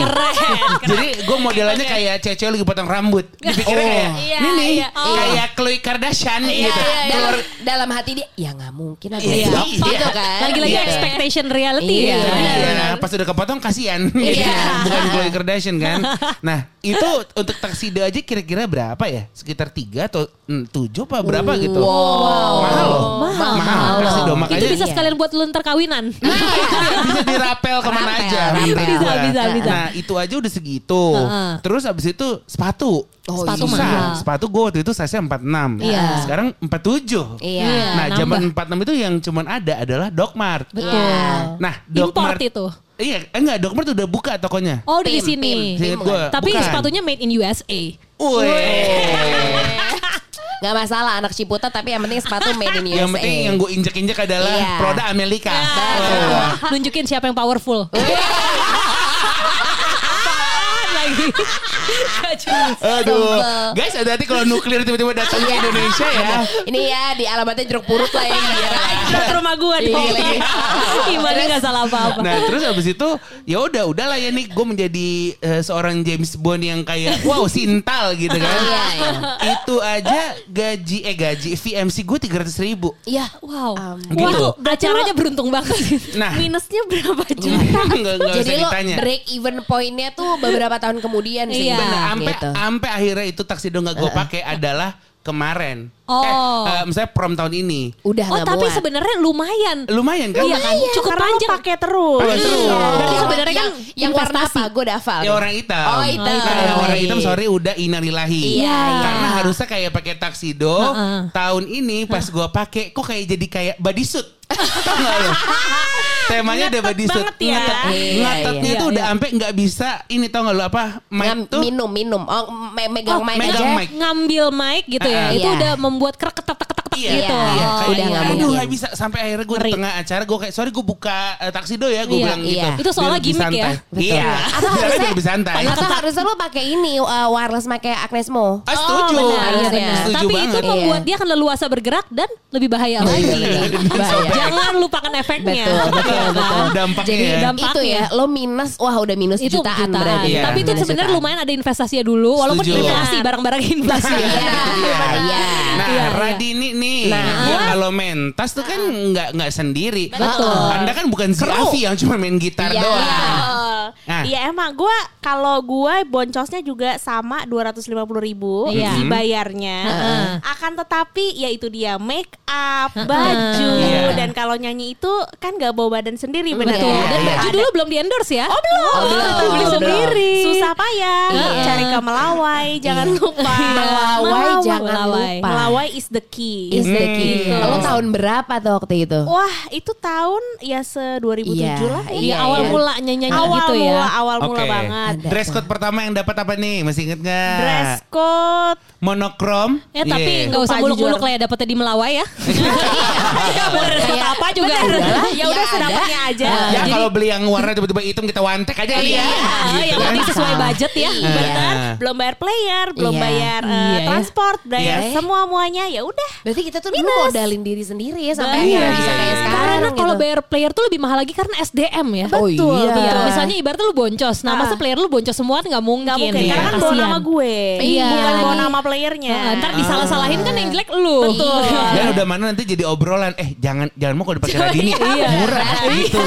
S2: Jadi gue modelannya kayak cewek lagi potong rambut. Dipikirnya
S4: Oh.
S2: kayak,
S5: Iya,
S2: ini nih.
S5: iya.
S3: Oh.
S2: Kayak Khloe Kardashian
S4: Iya,
S2: gitu.
S4: dalam,
S2: Keluar-
S4: dalam hati dia ya nggak mungkin aku
S2: Iya. Iya.
S4: kan
S3: lagi-lagi
S4: Gitu.
S3: expectation reality
S4: Iya.
S3: gitu.
S2: Iya, nah, pas udah kepotong kasihan.
S4: Iya.
S2: Bukan Khloe Kardashian kan. Nah, itu untuk taksido aja kira-kira berapa ya? Sekitar 3 atau 7 apa berapa gitu.
S4: Wow.
S2: Mahal loh.
S4: Mahal.
S2: Mahal taksido makanya
S3: itu bisa
S4: Iya.
S3: sekalian buat lu ntar kawinan
S2: bisa dirapel ke mana
S4: Rapel,
S2: aja
S4: rapel.
S2: Menurut
S3: Bisa,
S2: gua.
S3: bisa, bisa.
S2: Nah, itu aja udah segitu.
S3: Heeh.
S2: Terus abis itu sepatu.
S4: Oh,
S3: Sepatu
S2: Susah.
S3: mahal.
S2: Sepatu gue waktu itu size 46.
S3: Iya.
S2: Sekarang 47.
S4: Iya.
S2: Nah,
S3: nambah.
S2: zaman 46 itu yang cuman ada adalah Dogmart.
S3: betul
S4: Iya.
S2: Nah,
S3: import
S2: Dogmart
S3: itu
S2: Iya, eh, enggak, Dogmart udah buka tokonya.
S3: oh di
S4: Tim,
S3: sini
S4: tim.
S2: Seingat gue.
S3: tapi sepatunya made in USA
S2: Wih.
S4: Gak masalah anak Ciputat tapi yang penting sepatu made in USA.
S2: Yang penting yang gue injek-injek adalah
S4: Iya.
S2: produk Amerika.
S3: Betul.
S2: Oh.
S3: nunjukin siapa yang powerful Apaan lagi Gak jelas.
S2: Aduh, guys hati-hati kalau nuklir tiba-tiba datang ke Indonesia ya.
S4: Ini ya di alamatnya jeruk purut lah ya.
S3: Ke rumah gue
S4: Iya,
S3: dong
S4: lagi.
S3: Gimana gak salah apa-apa
S2: Nah terus abis itu ya udah udahlah ya nih gue menjadi eh, seorang James Bond yang kayak wow sintal gitu kan.
S4: Iya, iya.
S2: Itu aja gaji eh gaji VMC gue tiga ratus ribu.
S4: Iya.
S3: Wow
S4: Um,
S2: gitu.
S3: tuh acaranya beruntung banget
S2: Nah
S5: Minusnya berapa juta?
S2: nggak nggak
S4: Jadi lo break even pointnya tuh beberapa tahun kemudian sih.
S3: Iya.
S2: Bener, sampai
S4: Gitu.
S2: sampai akhirnya itu taksido nggak gue pakai adalah kemarin.
S3: Oh.
S2: Eh, eh, misalnya prom tahun ini.
S4: Udah
S3: Oh tapi sebenarnya lumayan
S2: Lumayan kan?
S3: Iya kan Cukup
S5: Karena
S3: panjang
S5: pakai terus.
S2: Pakai terus.
S3: Iya. Berarti
S4: Oh,
S3: sebenarnya kan
S4: yang, yang warna apa? Gue udah hafal.
S2: Ya orang hitam.
S4: Oh, hitam.
S2: Nah, yang orang hitam sorry udah inarilahi.
S4: Iya, iya.
S2: Karena harusnya kayak pakai taksido.
S3: Heeh.
S2: Tahun ini pas gua pakai kok kayak jadi kayak bodysuit. Nggak temanya udah bodysuit.
S5: banget ya.
S2: Ngetet.
S4: Iya,
S2: Ngetetnya
S3: iya.
S2: tuh udah
S3: Iya.
S2: sampai nggak bisa ini tau gak lu apa? Mic
S4: Ngam-
S2: tuh
S4: minum minum. Oh, me- megang
S3: Oh,
S4: mic
S2: megang
S4: aja.
S2: mic.
S3: ngambil mic gitu ya.
S2: Ah,
S3: itu
S4: iya.
S3: udah membuat ketak
S2: Iya,
S3: gitu.
S2: iya,
S3: Oh,
S2: kayak,
S4: udah nggak
S2: aduh
S4: mungkin.
S2: nggak bisa sampai akhirnya gue di tengah acara gue kayak sorry gue buka eh, taksido ya gue
S3: Iya,
S2: bilang gitu.
S4: iya.
S3: Itu soalnya gimmick ya?
S2: santai.
S4: Betul.
S2: Iya.
S4: Atau harusnya-
S2: lebih santai.
S4: Atau harusnya lo pakai ini uh, wireless mic kayak Agnes Mo.
S2: Ah, setuju.
S3: Oh, benar,
S4: Iya,
S3: iya,
S4: benar.
S3: benar.
S2: Setuju
S3: Tapi itu
S2: banget.
S3: membuat
S4: Iya.
S3: dia akan leluasa bergerak dan lebih bahaya lagi.
S4: Bahaya.
S3: Jangan lupakan efeknya.
S4: Betul, betul,
S3: Iya kan?
S4: betul.
S2: Dampaknya
S4: Jadi
S2: ya.
S3: dampaknya.
S4: itu ya lo minus wah udah minus
S3: itu
S4: jutaan,
S3: jutaan.
S4: berarti.
S2: Iya.
S3: Tapi itu sebenarnya lumayan ada investasinya dulu walaupun inflasi barang-barang inflasi.
S4: Iya, iya.
S2: Nah,
S3: Iya, iya.
S2: Radini nih,
S4: Nah.
S2: dia kalau mentas tuh kan nggak nggak sendiri.
S3: Betul.
S2: Anda kan bukan si Avi yang cuma main gitar
S4: Iya.
S2: doang.
S5: Oh,
S2: Nah.
S5: Iya emang gue kalau gue boncosnya juga sama 250 ribu
S3: Iya.
S5: dibayarnya.
S3: Heeh.
S5: Akan tetapi ya itu dia make up, baju
S2: Iya.
S5: dan kalau nyanyi itu kan gak bawa badan sendiri
S3: Betul.
S5: ya?
S3: Dan
S2: Iya.
S3: baju dulu belum di endorse ya? Oh
S5: belum.
S4: Oh, belum.
S5: Beli
S4: Belum.
S5: sendiri. Susah payah.
S3: Iya.
S5: Cari ke Melawai, jangan lupa.
S4: Melawai jangan
S3: Melawai.
S4: lupa.
S5: Melawai is the key.
S4: Is the key. Lo tahun berapa tuh waktu itu?
S5: Wah, itu tahun ya se 2007
S4: Iya,
S5: lah. ya.
S3: Iya,
S4: Iya,
S3: awal
S4: iya.
S3: mula nyanyi
S5: awal
S3: gitu ya.
S5: mula, awal mula
S2: Oke.
S5: banget.
S4: Ada.
S2: Dress code pertama yang dapat apa nih? Masih inget nggak?
S5: Dress code.
S2: monokrom.
S3: Eh tapi
S2: Iya.
S3: nggak usah muluk-muluk lah ya dapetnya di Melawai ya. Mau dress code
S4: Kayak-
S3: apa juga.
S5: Bener. ya
S4: Iya,
S5: udah sedapatnya aja.
S3: Ah,
S2: Ya
S3: jadi-
S2: kalau beli yang warna tiba-tiba hitam kita wantek aja kali ya.
S3: Iya,
S2: Gitu
S3: yang
S2: kan.
S3: penting sesuai budget ya.
S4: Iya.
S5: Bener, belum bayar player, belum
S4: Iya.
S5: bayar eh,
S3: Iya, ya.
S5: transport, bayar
S2: Iya.
S5: semua muanya ya udah.
S4: Berarti kita tuh dulu modalin diri sendiri ya sampai akhirnya bisa kayak sekarang
S3: Karena kalau
S4: gitu.
S3: bayar player tuh lebih mahal lagi karena SDM ya.
S4: Oh,
S3: Betul.
S4: iya.
S3: betul. Misalnya ibaratnya lu boncos, nah masa
S5: Ah.
S3: player lu boncos semua nggak mungkin.
S5: Nggak mungkin
S3: ya.
S5: karena kan bawa nama gue,
S3: Iya.
S5: bukan bawa nama playernya.
S3: Nah, ntar disalah-salahin kan yang jelek lu.
S5: Betul.
S2: Dan udah mana nanti jadi obrolan. Eh jangan jangan mau kalau dipakai Radini
S3: Iya.
S2: murah gitu.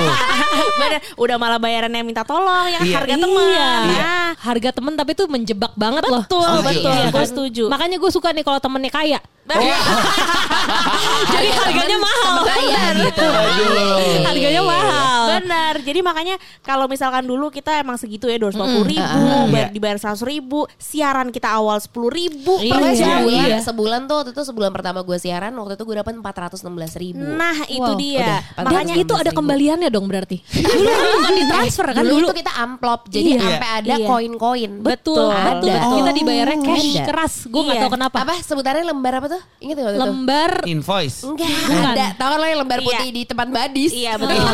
S5: Bener, udah malah bayarannya minta tolong ya kan
S2: Iya.
S5: harga teman.
S3: Iya.
S5: Nah,
S3: Harga temen tapi tuh menjebak banget loh.
S5: betul,
S2: Setuju.
S5: betul,
S2: Iya.
S5: gue setuju.
S3: Makanya gue suka nih kalau temennya kaya. Jadi harganya mahal.
S4: Bayar gitu.
S2: Aduh.
S3: Harganya mahal.
S5: Benar. Jadi makanya kalau misalkan dulu kita emang segitu ya 250 ribu,
S2: Mm,
S5: bayar
S2: iya.
S5: dibayar 100 ribu, siaran kita awal 10 ribu
S3: Iya.
S5: per jam.
S4: sebulan,
S3: Iya.
S4: sebulan tuh waktu itu sebulan pertama gue siaran waktu itu gue dapat 416 ribu.
S5: Nah itu
S3: Wow,
S5: dia.
S4: udah.
S5: Makanya
S3: Dan itu ada kembaliannya dong berarti. Dulu kan ditransfer kan
S4: dulu,
S3: dulu.
S4: itu kita amplop jadi
S3: Iya.
S4: sampai ada
S5: Iya.
S4: koin-koin.
S3: Betul,
S5: Betul.
S3: betul,
S4: Ada.
S3: betul. Kita dibayarnya cash keras. Gue nggak
S5: Iya.
S3: tahu kenapa.
S4: Apa sebutannya lembar apa tuh? Ingat itu?
S3: Lembar
S2: Invoice.
S4: Enggak, ada. Tahu kan lo yang lembar
S5: Iya.
S4: putih di tempat badis?
S5: Iya betul.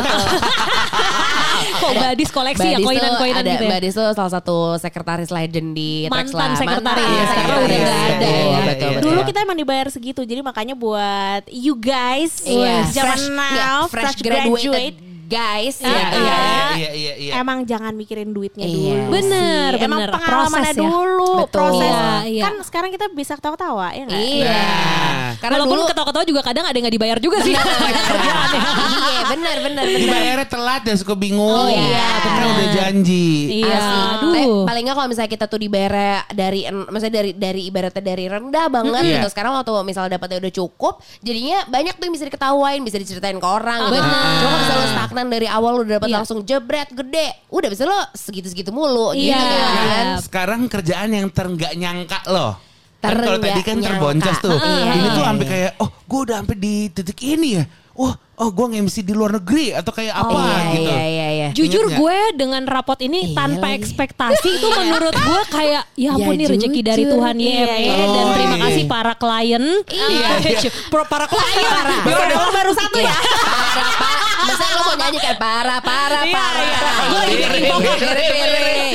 S3: kok badis koleksi ya
S4: Badis tuh
S3: koinan-koinan
S4: ada,
S3: gitu ya.
S4: Badis tuh salah satu sekretaris legend di
S3: Mantan sekretaris.
S4: Mantan
S3: Iya,
S4: sekretaris.
S3: udah nggak ada.
S4: Iya,
S2: Iya,
S4: betul,
S2: iya.
S4: betul.
S5: Dulu kita emang dibayar segitu, jadi makanya buat you guys
S4: Iya.
S5: zaman
S4: Fresh-
S5: now
S4: iya,
S5: fresh, graduate,
S4: guys.
S2: Iya,
S5: Iya.
S2: iya, iya, iya, iya.
S5: emang jangan mikirin duitnya
S4: Iya.
S5: dulu.
S3: Bener,
S5: sih. Emang
S3: bener.
S5: pengalamannya
S3: Proses ya.
S5: dulu,
S4: Betul.
S5: proses.
S3: Iya, iya.
S5: Kan sekarang kita bisa ketawa-tawa ya nggak?
S4: Iya.
S2: Nah.
S4: Karena
S3: Walaupun
S4: dulu
S3: ketawa-ketawa juga kadang ada yang nggak dibayar juga sih.
S4: Iya, benar benar benar.
S2: Dibayarnya telat dan suka bingung.
S4: Oh, iya,
S2: Karena
S3: benar.
S2: udah janji.
S3: Iya,
S4: Asli.
S3: aduh.
S4: Tapi paling nggak kalau misalnya kita tuh dibayar dari maksudnya dari dari ibaratnya dari rendah banget
S2: Iya.
S4: gitu. Sekarang waktu misalnya dapatnya udah cukup, jadinya banyak tuh yang bisa diketawain, bisa diceritain ke orang gitu.
S3: benar.
S4: Cuma kalau misalnya lo stagnan dari awal lo udah dapat
S3: Iya.
S4: langsung jebret gede, udah bisa lo segitu-segitu mulu
S3: Iya.
S4: gitu kan.
S2: Sekarang kerjaan yang terenggak nyangka loh. Kan kalau tadi kan
S4: nyangka.
S2: terboncos tuh.
S4: Iya,
S2: Ini tuh
S4: iya,
S2: sampai
S4: iya.
S2: kayak oh gue udah sampai di titik ini ya. Wah, oh gue nge-MC di luar negeri atau kayak apa
S4: iya,
S2: gitu.
S4: Iya iya iya.
S3: Jujur
S2: Ingat
S3: gue dengan rapot ini
S4: Iya
S3: tanpa
S4: lagi.
S3: ekspektasi itu menurut gue kayak ya ampun
S4: Ya,
S3: nih rezeki dari. Tuhan
S5: Iya,
S3: YME
S5: iya.
S3: dan
S2: Oh,
S3: terima
S2: iya.
S3: kasih para klien.
S2: Iya, iya.
S3: Pro- para klien.
S5: Baru, baru, baru satu ya.
S4: Para pak, masa lo mau nyanyi kan para para
S3: Iya,
S4: para.
S3: iya.
S4: para.
S3: Gue lagi backing vokal.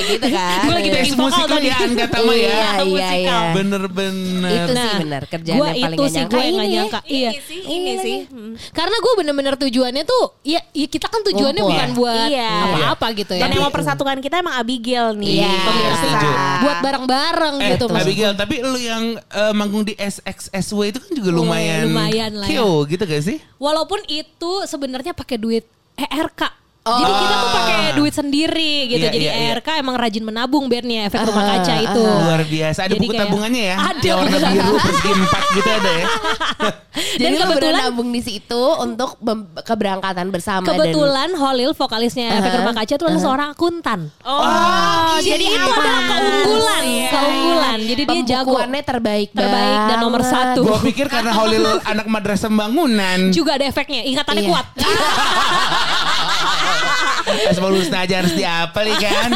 S4: Gitu kan.
S3: Gue lagi backing vokal
S2: musik
S3: tadi.
S2: ya Angga Tama ya.
S4: Iya iya iya.
S2: Bener-bener.
S4: Itu sih
S3: Nah,
S4: benar kerjaan yang paling
S3: itu
S4: gak
S3: sih
S4: nyangka
S3: gue gak
S4: ya.
S3: nyangka. Iya.
S5: Ini sih, ini sih. Hmm.
S3: Karena gue bener-bener tujuannya tuh ya, ya kita kan tujuannya bukan buat
S5: Iya.
S3: apa-apa gitu ya.
S5: Dan yang mau persatukan kita emang Abigail nih.
S4: Iya,
S3: buat bareng-bareng
S2: Eh,
S3: gitu
S2: Abigail, tapi lu yang eh, manggung di SXSW itu kan juga lumayan,
S3: lumayan lah ya.
S2: keo gitu gak sih?
S3: Walaupun itu sebenarnya pakai duit ERK.
S4: Oh.
S3: Jadi kita tuh pakai duit sendiri gitu.
S2: Iya,
S3: Jadi
S2: iya, iya.
S3: ERK emang rajin menabung Bernya efek rumah kaca itu.
S2: Luar biasa. Ada
S3: Jadi
S2: buku
S3: kayak-
S2: tabungannya ya?
S3: Ada.
S2: Yang warna biru persegi empat gitu ada ya?
S4: Jadi
S3: Dan kebetulan
S4: nabung di situ untuk keberangkatan bersama
S3: kebetulan Holil vokalisnya efek rumah kaca itu adalah seorang akuntan.
S5: Oh,
S3: Jadi itu adalah keunggulan, keunggulan. Jadi
S4: dan
S3: dia jago.
S4: terbaik
S3: Terbaik dan nomor
S4: banget.
S3: satu.
S2: Gue pikir karena Holil anak madrasah bangunan.
S3: Juga ada efeknya, ingatannya
S4: Iya.
S3: kuat.
S2: Asmaul Husna aja harus diapal ya kan?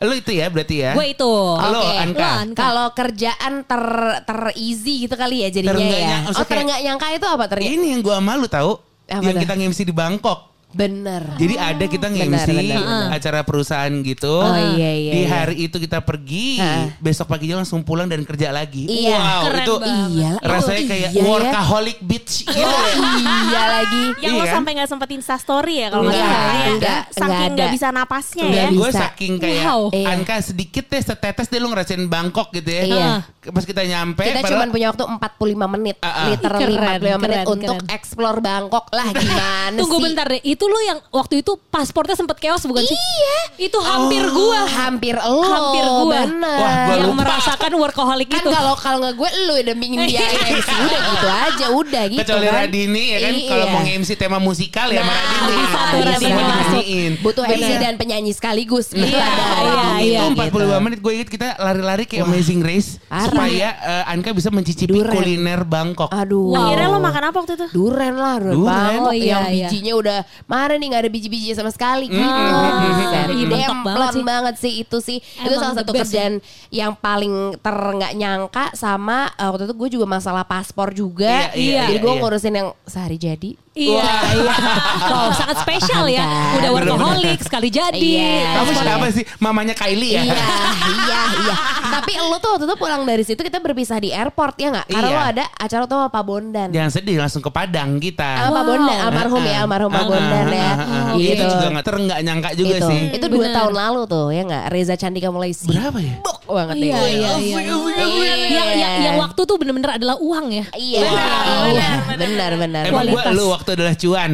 S2: Lu itu ya berarti ya?
S3: Gue itu.
S2: Lo,
S4: Oke.
S2: Anka.
S3: Anka.
S4: Kalau kerjaan ter ter easy gitu kali ya jadinya
S2: Ter-
S4: ya.
S2: nyang-
S4: Oh ter nyangka itu apa ter
S2: Ini yang gue malu tahu.
S4: Apa
S2: yang
S4: dah?
S2: kita nge-MC di Bangkok.
S4: Bener.
S2: Jadi ada kita nge-MC
S4: benar.
S2: acara perusahaan gitu.
S4: Oh, iya, iya,
S2: Di
S4: iya.
S2: hari itu kita pergi,
S4: Ha.
S2: besok paginya langsung pulang dan kerja lagi.
S4: Iya,
S2: wow,
S3: keren
S2: itu.
S4: Iya,
S2: rasanya
S4: oh,
S2: kayak
S4: iya ya.
S2: workaholic bitch gitu ya.
S4: iya lagi.
S5: Yang
S2: Iya
S5: lo
S2: kan?
S5: sampai nggak sempet insta story ya kalau nggak
S2: Enggak,
S5: salah ya.
S4: enggak,
S5: Saking
S4: enggak
S5: nggak bisa napasnya
S4: Enggak
S5: ya.
S2: Gue saking kayak
S3: Wow.
S4: Iya.
S2: Anka sedikit deh setetes deh lu ngerasain Bangkok gitu ya.
S4: Iya.
S2: Pas kita nyampe
S4: Kita cuma punya waktu 45 menit,
S2: Ah, ah.
S4: literally
S3: Keren,
S4: 45 menit
S3: keren,
S4: untuk
S3: keren.
S4: explore Bangkok lah gimana
S3: Tunggu
S4: sih?
S3: bentar deh, itu lu yang waktu itu pasportnya sempet chaos bukan sih?
S4: Iya.
S3: Itu hampir gua.
S4: Hampir lo,
S3: Hampir gua.
S4: bener.
S2: Wah, gua
S3: yang
S2: lupa.
S3: merasakan workaholic
S4: kan
S3: itu.
S4: kalau kalau nggak gue lu udah mingin dia MC udah gitu aja udah gitu
S2: Kecuali
S4: kan.
S2: Radini ya kan
S4: Iya.
S2: kalau mau nge-MC tema musikal ya sama
S4: Nah,
S2: Radini.
S3: Bisa Radini
S4: butuh MC
S3: Bener.
S4: dan penyanyi sekaligus gitu
S3: Iya,
S4: ada
S3: iya,
S4: Radini
S3: iya.
S2: Itu
S4: gitu.
S2: 45 menit gue inget kita lari-lari kayak Amazing Race
S4: Parah.
S2: supaya eh, Anka bisa mencicipi
S4: Duren.
S2: kuliner Bangkok.
S4: aduh
S5: Akhirnya lo makan apa waktu itu?
S4: Duren lah, duren,
S2: Duren.
S3: Oh, iya,
S4: yang
S3: iya.
S4: bijinya udah mana nih nggak ada biji-biji sama sekali gitu.
S3: Mm. Ih, mentok
S4: Demplon
S3: banget sih.
S4: banget sih itu sih. itu
S3: Emang
S4: salah
S3: the
S4: satu kerjaan yang paling ter nggak nyangka sama eh, waktu itu gue juga masalah paspor juga.
S2: Iya, iya,
S4: Jadi
S2: iya,
S4: gue
S2: iya.
S4: ngurusin yang sehari jadi.
S3: Iya, iya. Wow, sangat spesial ya. Udah workaholic sekali jadi.
S4: Iya.
S2: Kamu siapa sih? Mamanya Kylie ya?
S4: Iya, iya, iya. Tapi lo tuh waktu itu pulang dari situ kita berpisah di airport ya nggak? Karena
S2: Iya.
S4: lo ada acara tuh sama Pak Bondan.
S2: Jangan sedih langsung ke Padang kita.
S4: Sama Pak
S3: Wow.
S4: Bondan, almarhum ya, almarhum Pak Bondan ya. Gitu.
S2: Itu juga nggak nyangka juga
S4: itu.
S2: sih.
S4: Itu dua
S3: Bener.
S4: tahun lalu tuh ya nggak? Reza Candika mulai sibuk
S2: Berapa ya?
S4: banget deh.
S3: Iya, iya, iya.
S4: Iya.
S3: Yang, yang, yang waktu tuh bener-bener adalah uang ya.
S4: Iya, iya. benar, benar.
S2: Emang gue
S3: Kualitas.
S2: lu waktu adalah cuan.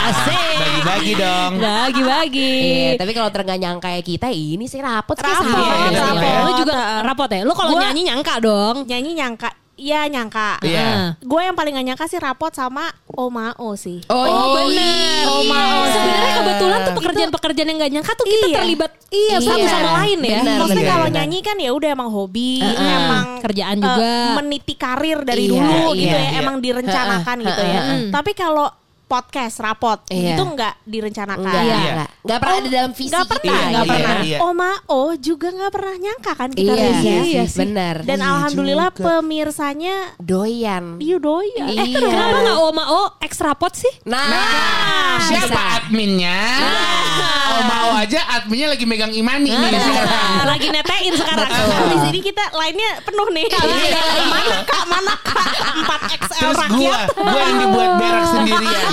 S3: Asik.
S2: Bagi-bagi dong.
S3: Bagi-bagi.
S4: Iya, tapi kalau ter nggak nyangka kayak kita ini sih rapot sih
S5: Rapot,
S4: sama
S2: Iya, rapot.
S3: Lu juga rapot ya? Lu kalau nyanyi nyangka dong.
S5: Nyanyi nyangka. Iya nyangka.
S2: Iya.
S5: Gue yang paling gak nyangka sih rapot sama Omao sih.
S4: Oh,
S3: Oh,
S4: iya.
S3: bener.
S4: Oh, mau.
S3: Sebenarnya kebetulan tuh pekerjaan-pekerjaan yang gak nyangka tuh kita
S5: Iya.
S3: terlibat iya, satu
S4: Iya.
S3: sama lain ya.
S4: Benar,
S5: Maksudnya
S2: Iya,
S5: kalau nyanyi kan ya udah emang hobi, emang
S3: Kerjaan
S5: eh,
S3: juga.
S5: meniti karir dari
S4: Iya,
S5: dulu
S4: iya,
S5: gitu ya,
S2: iya.
S5: emang direncanakan
S4: Ha-ha,
S5: gitu ya.
S4: ha-ha.
S5: Tapi kalau podcast rapot
S4: Iya.
S5: itu nggak direncanakan.
S4: Enggak,
S2: Iya.
S4: enggak. Enggak pernah ada dalam visi
S5: Nggak
S4: kita.
S5: pernah,
S2: Iya,
S5: nggak
S2: iya,
S5: pernah.
S2: iya.
S5: Omao juga nggak pernah nyangka kan kita
S4: Iya,
S5: rilis ya.
S4: iya
S3: sih.
S4: benar.
S5: Dan
S2: Iya
S5: alhamdulillah
S2: juga.
S5: pemirsanya
S4: Doyan.
S5: Iya doyan.
S4: Iya.
S5: Eh,
S3: Kenapa gak Oma O X rapot sih?
S4: Nah,
S2: Siapa
S4: bisa.
S2: adminnya? Oh mau aja adminnya lagi megang imani nih sekarang.
S3: Lagi netein sekarang.
S5: Di sini kita lainnya penuh nih. mana kak, mana kak? 4 XL
S2: Terus gua,
S5: rakyat.
S2: gua yang dibuat berak sendirian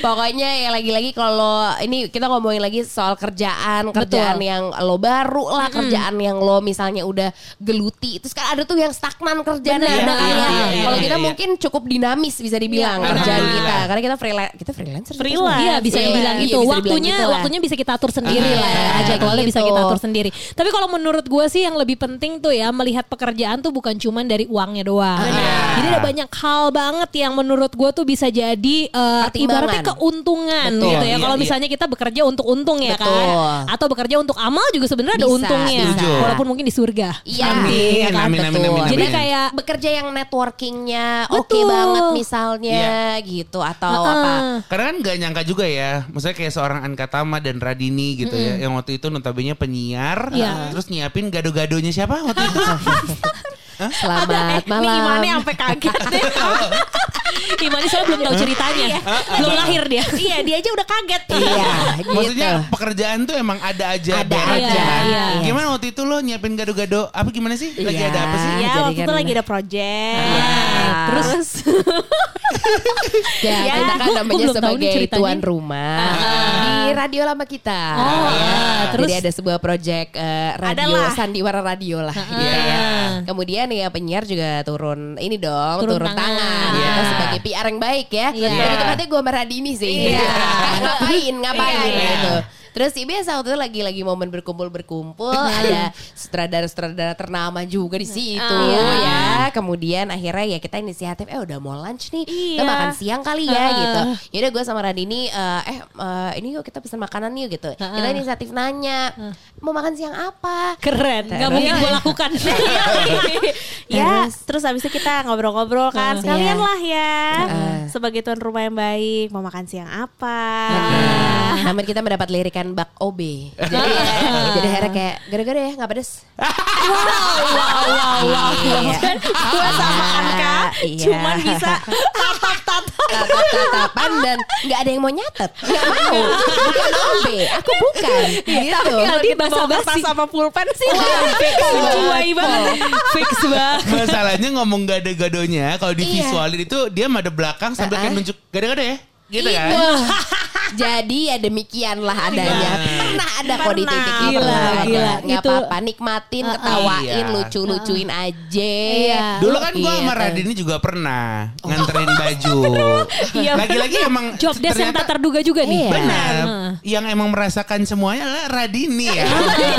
S4: Pokoknya ya lagi-lagi kalau ini kita ngomongin lagi soal kerjaan, kerjaan
S3: Betul.
S4: yang lo baru lah, kerjaan yang lo misalnya udah geluti. Terus kan ada tuh yang stagnan kerjaan
S3: Bener,
S4: ada kan
S3: iya,
S4: ya.
S2: iya, iya,
S4: Kalau
S2: iya,
S4: kita
S2: iya.
S4: mungkin cukup dinamis bisa dibilang
S2: Iya,
S4: kerjaan
S2: benar.
S4: kita. Karena kita freelance, kita freelancer.
S5: Freelance.
S3: Iya bisa dibilang
S4: iya,
S3: gitu.
S4: bisa
S3: waktunya
S4: gitu lah.
S3: waktunya bisa kita atur sendiri lah ya.
S4: Ah,
S3: Jadwalnya bisa
S4: gitu.
S3: kita atur sendiri. Tapi kalau menurut gue sih yang lebih penting tuh ya melihat pekerjaan tuh bukan cuman dari uangnya doang. Jadi ada banyak hal banget yang menurut gue tuh bisa jadi eh,
S4: Pertimbangan.
S3: Ibaratnya keuntungan
S4: Betul.
S3: gitu ya.
S2: Iya,
S3: Kalau
S2: iya.
S3: misalnya kita bekerja untuk untung ya
S4: Betul.
S3: kan. Atau bekerja untuk amal juga sebenarnya ada untungnya.
S4: bisa.
S3: Walaupun mungkin di surga.
S4: Iya,
S2: Amin,
S4: iya kan,
S2: amin, amin,
S4: betul.
S2: amin,
S3: Jadi
S2: amin.
S3: kayak
S4: bekerja yang networkingnya oke
S3: Betul.
S4: banget misalnya gitu atau
S3: Heeh.
S4: apa
S2: Karena kan gak nyangka juga ya Maksudnya kayak seorang Anka Tama dan Radini gitu ya Yang waktu itu notabene penyiar
S3: Iya.
S2: Terus nyiapin gado-gadonya siapa waktu itu?
S4: selamat
S5: Eh, Ini
S4: malam
S5: Imane sampai kaget deh.
S3: Imani soalnya belum tahu ceritanya. belum lahir dia.
S5: iya, dia aja udah kaget.
S4: iya gitu
S2: Maksudnya pekerjaan tuh emang ada aja
S4: Ada
S3: aja, iya.
S2: Gimana waktu itu lo nyiapin gado-gado Apa gimana sih? Lagi
S4: Iya.
S2: ada apa sih?
S5: Ya,
S4: Jadi
S5: waktu itu
S4: kan-
S5: lagi ada project.
S4: Ah.
S5: Terus
S4: Ya,
S5: Ya,
S4: kita kan namanya sebagai tuan rumah
S3: Ah.
S4: di radio lama kita.
S3: Oh,
S4: Ya.
S3: terus?
S4: Jadi ada sebuah project eh, radio
S5: Adalah.
S4: sandiwara radio lah. gitu
S2: Iya.
S4: ya. Kemudian ya penyiar juga turun ini dong,
S3: Turun
S4: turun,
S3: tangan.
S4: tangan.
S2: Iya.
S4: Kita sebagai PR yang baik ya.
S3: Iya.
S4: Lebih tepatnya gue sama Radini sih.
S3: Iya.
S4: ngapain, ngapain
S3: Iya, iya.
S4: gitu. Terus ya biasa waktu itu lagi-lagi momen berkumpul-berkumpul ada sutradara-sutradara ternama juga di situ
S3: Iya.
S4: ya. Kemudian akhirnya ya kita inisiatif eh udah mau lunch nih. Kita
S5: Iya.
S4: makan siang kali ya gitu. Yaudah gue sama Radini eh eh eh, ini yuk kita pesan makanan yuk gitu. Kita inisiatif nanya mau makan siang apa?
S3: Keren. Gak mungkin gue lakukan.
S5: ya,
S4: Terus?
S5: terus habis itu kita ngobrol-ngobrol kan. Sekalian
S4: Iya.
S5: lah ya.
S4: Heeh.
S5: Sebagai tuan rumah yang baik, mau makan siang apa?
S4: Nah, namun kita mendapat lirikan bak OB. Jadi, jadi akhirnya kayak gara-gara ya nggak pedes.
S5: wow, wow, wow.
S4: Iya.
S5: Gue sama Anka
S4: Iya.
S5: cuman bisa tatap-tatap.
S4: tatap-tatapan dan nggak ada yang mau nyatet nggak mau bukan OB aku bukan gitu
S5: Kalau
S3: Tadi
S5: kita kertas sama pulpen sih
S3: fix
S5: banget.
S3: Fix banget.
S2: Masalahnya ngomong gado-gadonya kalau di
S4: Iya.
S2: visualin itu dia madep belakang sambil kayak nunjuk gado-gado ya. Gitu
S4: Iya.
S2: kan?
S4: Jadi ya demikianlah adanya. Pernah ada kok di titik itu.
S3: Gila,
S4: Ada.
S3: gila.
S4: Nggak
S3: Itu-
S4: apa-apa, nikmatin, ketawain,
S2: Iya.
S4: lucu-lucuin aja.
S3: Iya.
S2: Dulu kan gue sama
S4: Gitu.
S2: Radini juga pernah nganterin baju.
S3: Iya.
S2: Lagi-lagi emang
S3: Job desk yang tak terduga juga nih.
S4: Iya.
S2: Benar. Yang emang merasakan semuanya adalah Radini ya.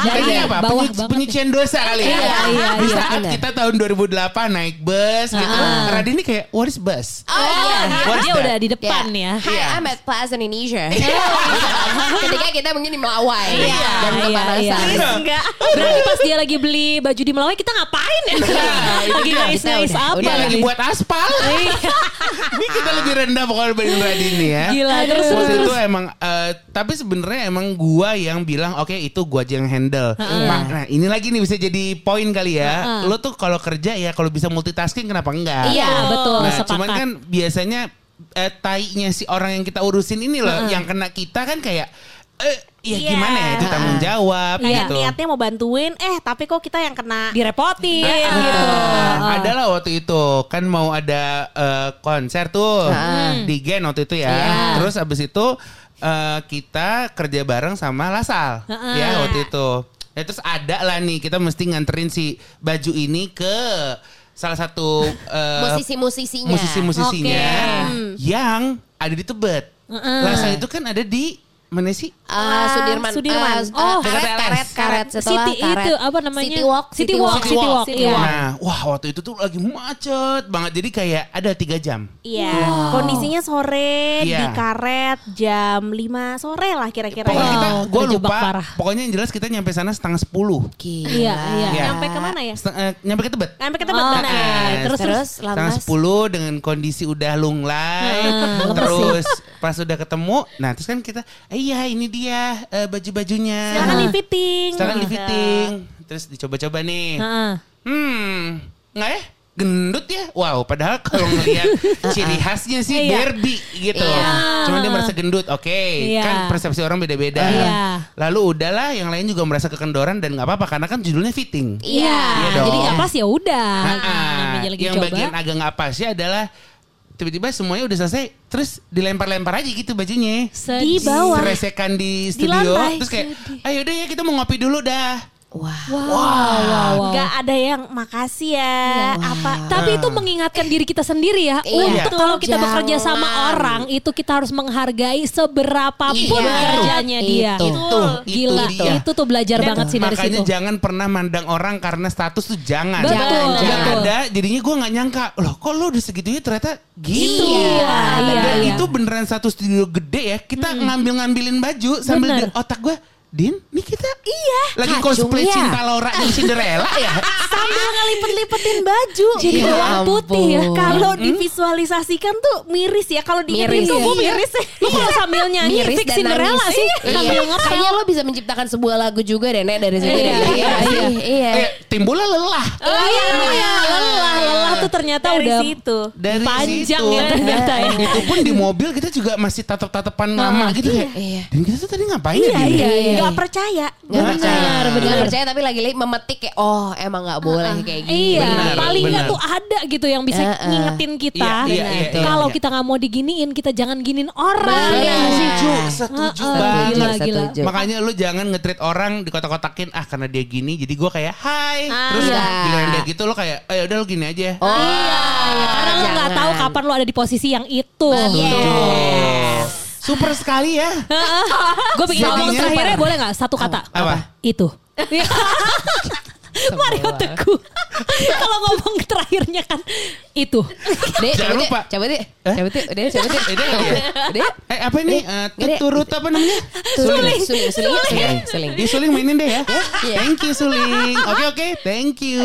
S3: Dari
S2: Ini apa?
S3: bawah
S2: Penyu-
S3: banget.
S2: penyucian dosa kali ya.
S3: Iya, iya,
S2: Di
S3: iya,
S2: saat kita tahun 2008 naik bus gitu. Radini kayak what is bus?
S4: Oh iya.
S3: Dia udah di depan ya.
S2: Iya.
S4: I'm at Plaza Indonesia. Ketika kita mungkin di Melawai
S3: Iya,
S4: dan
S3: iya,
S4: kepanasan.
S3: iya.
S5: Enggak.
S3: Berarti pas dia lagi beli baju di Melawai kita ngapain ya? lagi
S4: udah-
S3: apa
S2: Udah lagi buat aspal. Ini kita lebih rendah pokoknya dibanding Radini ya.
S3: Gila, terus
S2: Terus itu emang eh, tapi sebenarnya emang gua yang bilang oke itu gua aja yang handle. Mak, Nah, ini lagi nih bisa jadi poin kali ya. Lo tuh kalau kerja ya kalau bisa multitasking kenapa enggak?
S3: Iya, betul,
S2: Nah,
S3: sepakat.
S2: cuman kan biasanya eh, tainya si orang yang kita urusin ini loh yang kena kita kan kayak eh ya
S5: Iya.
S2: gimana ya itu tanggung jawab
S3: Iya.
S5: Kayak
S2: gitu.
S5: niatnya mau bantuin, eh tapi kok kita yang kena
S3: direpotin
S2: Nah,
S3: gitu. Ah.
S2: Adalah waktu itu kan mau ada eh, konser tuh di Gen waktu itu ya.
S3: Iya.
S2: Terus abis itu eh, kita kerja bareng sama Lasal
S3: Heeh.
S2: ya waktu itu. Ya, terus ada lah nih kita mesti nganterin si baju ini ke salah satu eh,
S4: Musisi-musisinya.
S2: musisi-musisinya
S3: Oke.
S2: yang ada di Tebet.
S3: Heeh.
S2: Lasal itu kan ada di mana sih?
S4: Ah, Sudirman.
S5: Sudirman.
S4: Ah,
S3: Oh.
S4: karet, karet,
S2: LS.
S4: karet. Setelah
S3: City
S4: karet.
S3: itu apa namanya?
S4: City Walk.
S3: City Walk, City Walk,
S5: City
S3: iya.
S5: Walk.
S2: Nah, wah waktu itu tuh lagi macet banget. Jadi kayak ada tiga jam.
S5: Iya, kondisinya sore
S2: Iya.
S5: di karet jam 5 sore lah kira-kira.
S2: Pokoknya
S5: ya.
S2: kita,
S3: Wow,
S2: gue lupa.
S3: parah.
S2: Pokoknya yang jelas kita nyampe sana setengah sepuluh.
S3: Iya, iya.
S2: Iya.
S5: Nyampe ke mana ya?
S2: Seteng- eh, nyampe ke Tebet.
S5: Sampai ke Tebet
S3: Oh,
S5: benar.
S2: Nah,
S3: terus,
S4: Terus
S2: setengah sepuluh dengan kondisi udah lunglai. terus pas udah ketemu, nah terus kan kita, eh, iya ini dia eh, baju-bajunya.
S5: Silakan di fitting.
S2: Silakan di
S5: Gitu.
S2: fitting. Terus dicoba-coba nih.
S3: Heeh.
S2: Hmm, nggak ya? Gendut ya? Wow, padahal kalau ngelihat ciri khasnya sih
S3: Iya.
S2: Barbie gitu.
S4: Iya.
S2: Cuman dia merasa gendut. Oke,
S3: Iya.
S2: kan persepsi orang beda-beda.
S3: Iya.
S2: Lalu udahlah, yang lain juga merasa kekendoran dan nggak apa-apa karena kan judulnya fitting.
S3: Iya,
S2: Iya dong.
S3: jadi nggak pas ya udah.
S2: Ah,
S3: lagi
S2: yang
S3: coba.
S2: bagian agak nggak pasnya adalah tiba-tiba semuanya udah selesai, terus dilempar-lempar aja gitu bajunya.
S3: Sedih.
S5: Di bawah.
S2: Seresekan di studio,
S5: lantai.
S2: terus kayak, ayo deh ya kita mau ngopi dulu dah.
S4: Wah.
S3: Wow, wow, wow.
S5: Nggak ada yang makasih ya. Apa?
S3: Tapi itu mengingatkan diri kita sendiri ya.
S4: Iya.
S3: Untuk kalau kita
S4: Jangan.
S3: bekerja sama orang itu kita harus menghargai seberapapun
S4: Iya.
S3: kerjanya dia.
S4: Itu.
S2: Itu,
S3: Gila,
S2: itu dia.
S3: itu tuh belajar banget sih dari
S2: Makanya
S3: situ.
S2: jangan pernah mandang orang karena status tuh jangan.
S3: Betul,
S2: Jangan. Yang
S3: betul.
S2: ada jadinya gue nggak nyangka. Loh kok lo udah segitunya ternyata gitu.
S3: Iya,
S2: Dan
S3: iya, iya.
S2: itu beneran satu studio gede ya. Kita ngambil-ngambilin baju sambil
S3: Bener.
S2: di otak gue. Din, nih kita iya lagi
S4: Kacung
S2: cosplay
S4: ya.
S2: cinta Laura dan Cinderella ya.
S5: Sambil ngelipet-lipetin baju.
S3: Jadi
S4: Ya
S3: bawang putih ya.
S5: Kalau divisualisasikan tuh miris ya. Kalau diingetin
S4: Miris.
S5: tuh gue
S3: Iya.
S5: miris ya.
S3: Lu kalau sambil nyanyi
S4: Miris
S3: fix
S4: dan
S3: Cinderella sih.
S4: Iya.
S3: Ngepel.
S4: Kayaknya lo bisa menciptakan sebuah lagu juga deh Nek dari situ.
S3: Iya, iya,
S4: Iya? Iya.
S2: Eh, timbullah lelah.
S3: Oh iya, iya, lelah, lelah tuh ternyata
S5: Dari
S3: udah
S5: situ.
S2: Dari
S3: panjang
S2: situ.
S3: ya ternyata ya.
S2: Itu pun di mobil kita juga masih tatap-tatapan lama gitu.
S4: Iya.
S2: Dan kita tuh tadi ngapain
S3: Iya,
S2: ya Din?
S3: iya, iya.
S5: Nggak percaya.
S4: Nggak percaya,
S3: Benar, benar.
S4: Nggak percaya tapi lagi-lagi memetik kayak oh emang nggak boleh kayak gini.
S3: Iya,
S2: Benar,
S3: paling nggak tuh ada gitu yang bisa
S4: eh.
S3: ngingetin kita.
S2: Iya, iya, iya, iya,
S3: Kalau
S2: iya.
S3: kita nggak mau diginiin, kita jangan giniin orang. Iya sih?
S2: Setuju, setuju banget.
S3: gila, gila.
S4: Setuju.
S2: Makanya lu jangan nge-treat orang di kotak-kotakin ah karena dia gini jadi gue kayak hai terus
S4: iya.
S2: giliran dia gitu lo kayak eh udah lu gini aja.
S4: Oh,
S3: Iya, iya, karena lo nggak tahu kapan lo ada di posisi yang itu.
S2: Super sekali ya.
S3: Gue pengen ngomong terakhirnya
S2: apa?
S3: boleh gak? Satu kata.
S2: Apa?
S3: Itu. Mario Teguh. Kalau ngomong terakhirnya kan itu.
S4: Dek,
S2: Jangan lupa.
S4: Cabut yuk. Cabut yuk. Udah, cabut yuk.
S2: Udah,
S4: yuk.
S2: Eh apa ini? Eh,
S4: Gede.
S2: turut apa namanya?
S4: Suling, suling, suling, suling, suling.
S2: Di Suling mainin deh ya.
S4: Iya.
S2: Thank you Suling. Oke oke, thank you.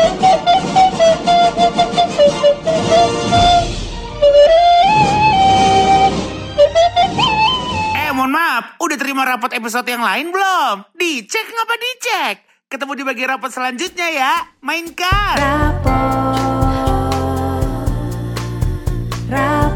S2: Eh Maaf, udah terima rapot episode yang lain belum? Dicek ngapa dicek? Ketemu di bagian rapot selanjutnya ya. Mainkan.
S1: Rapot. Rapot.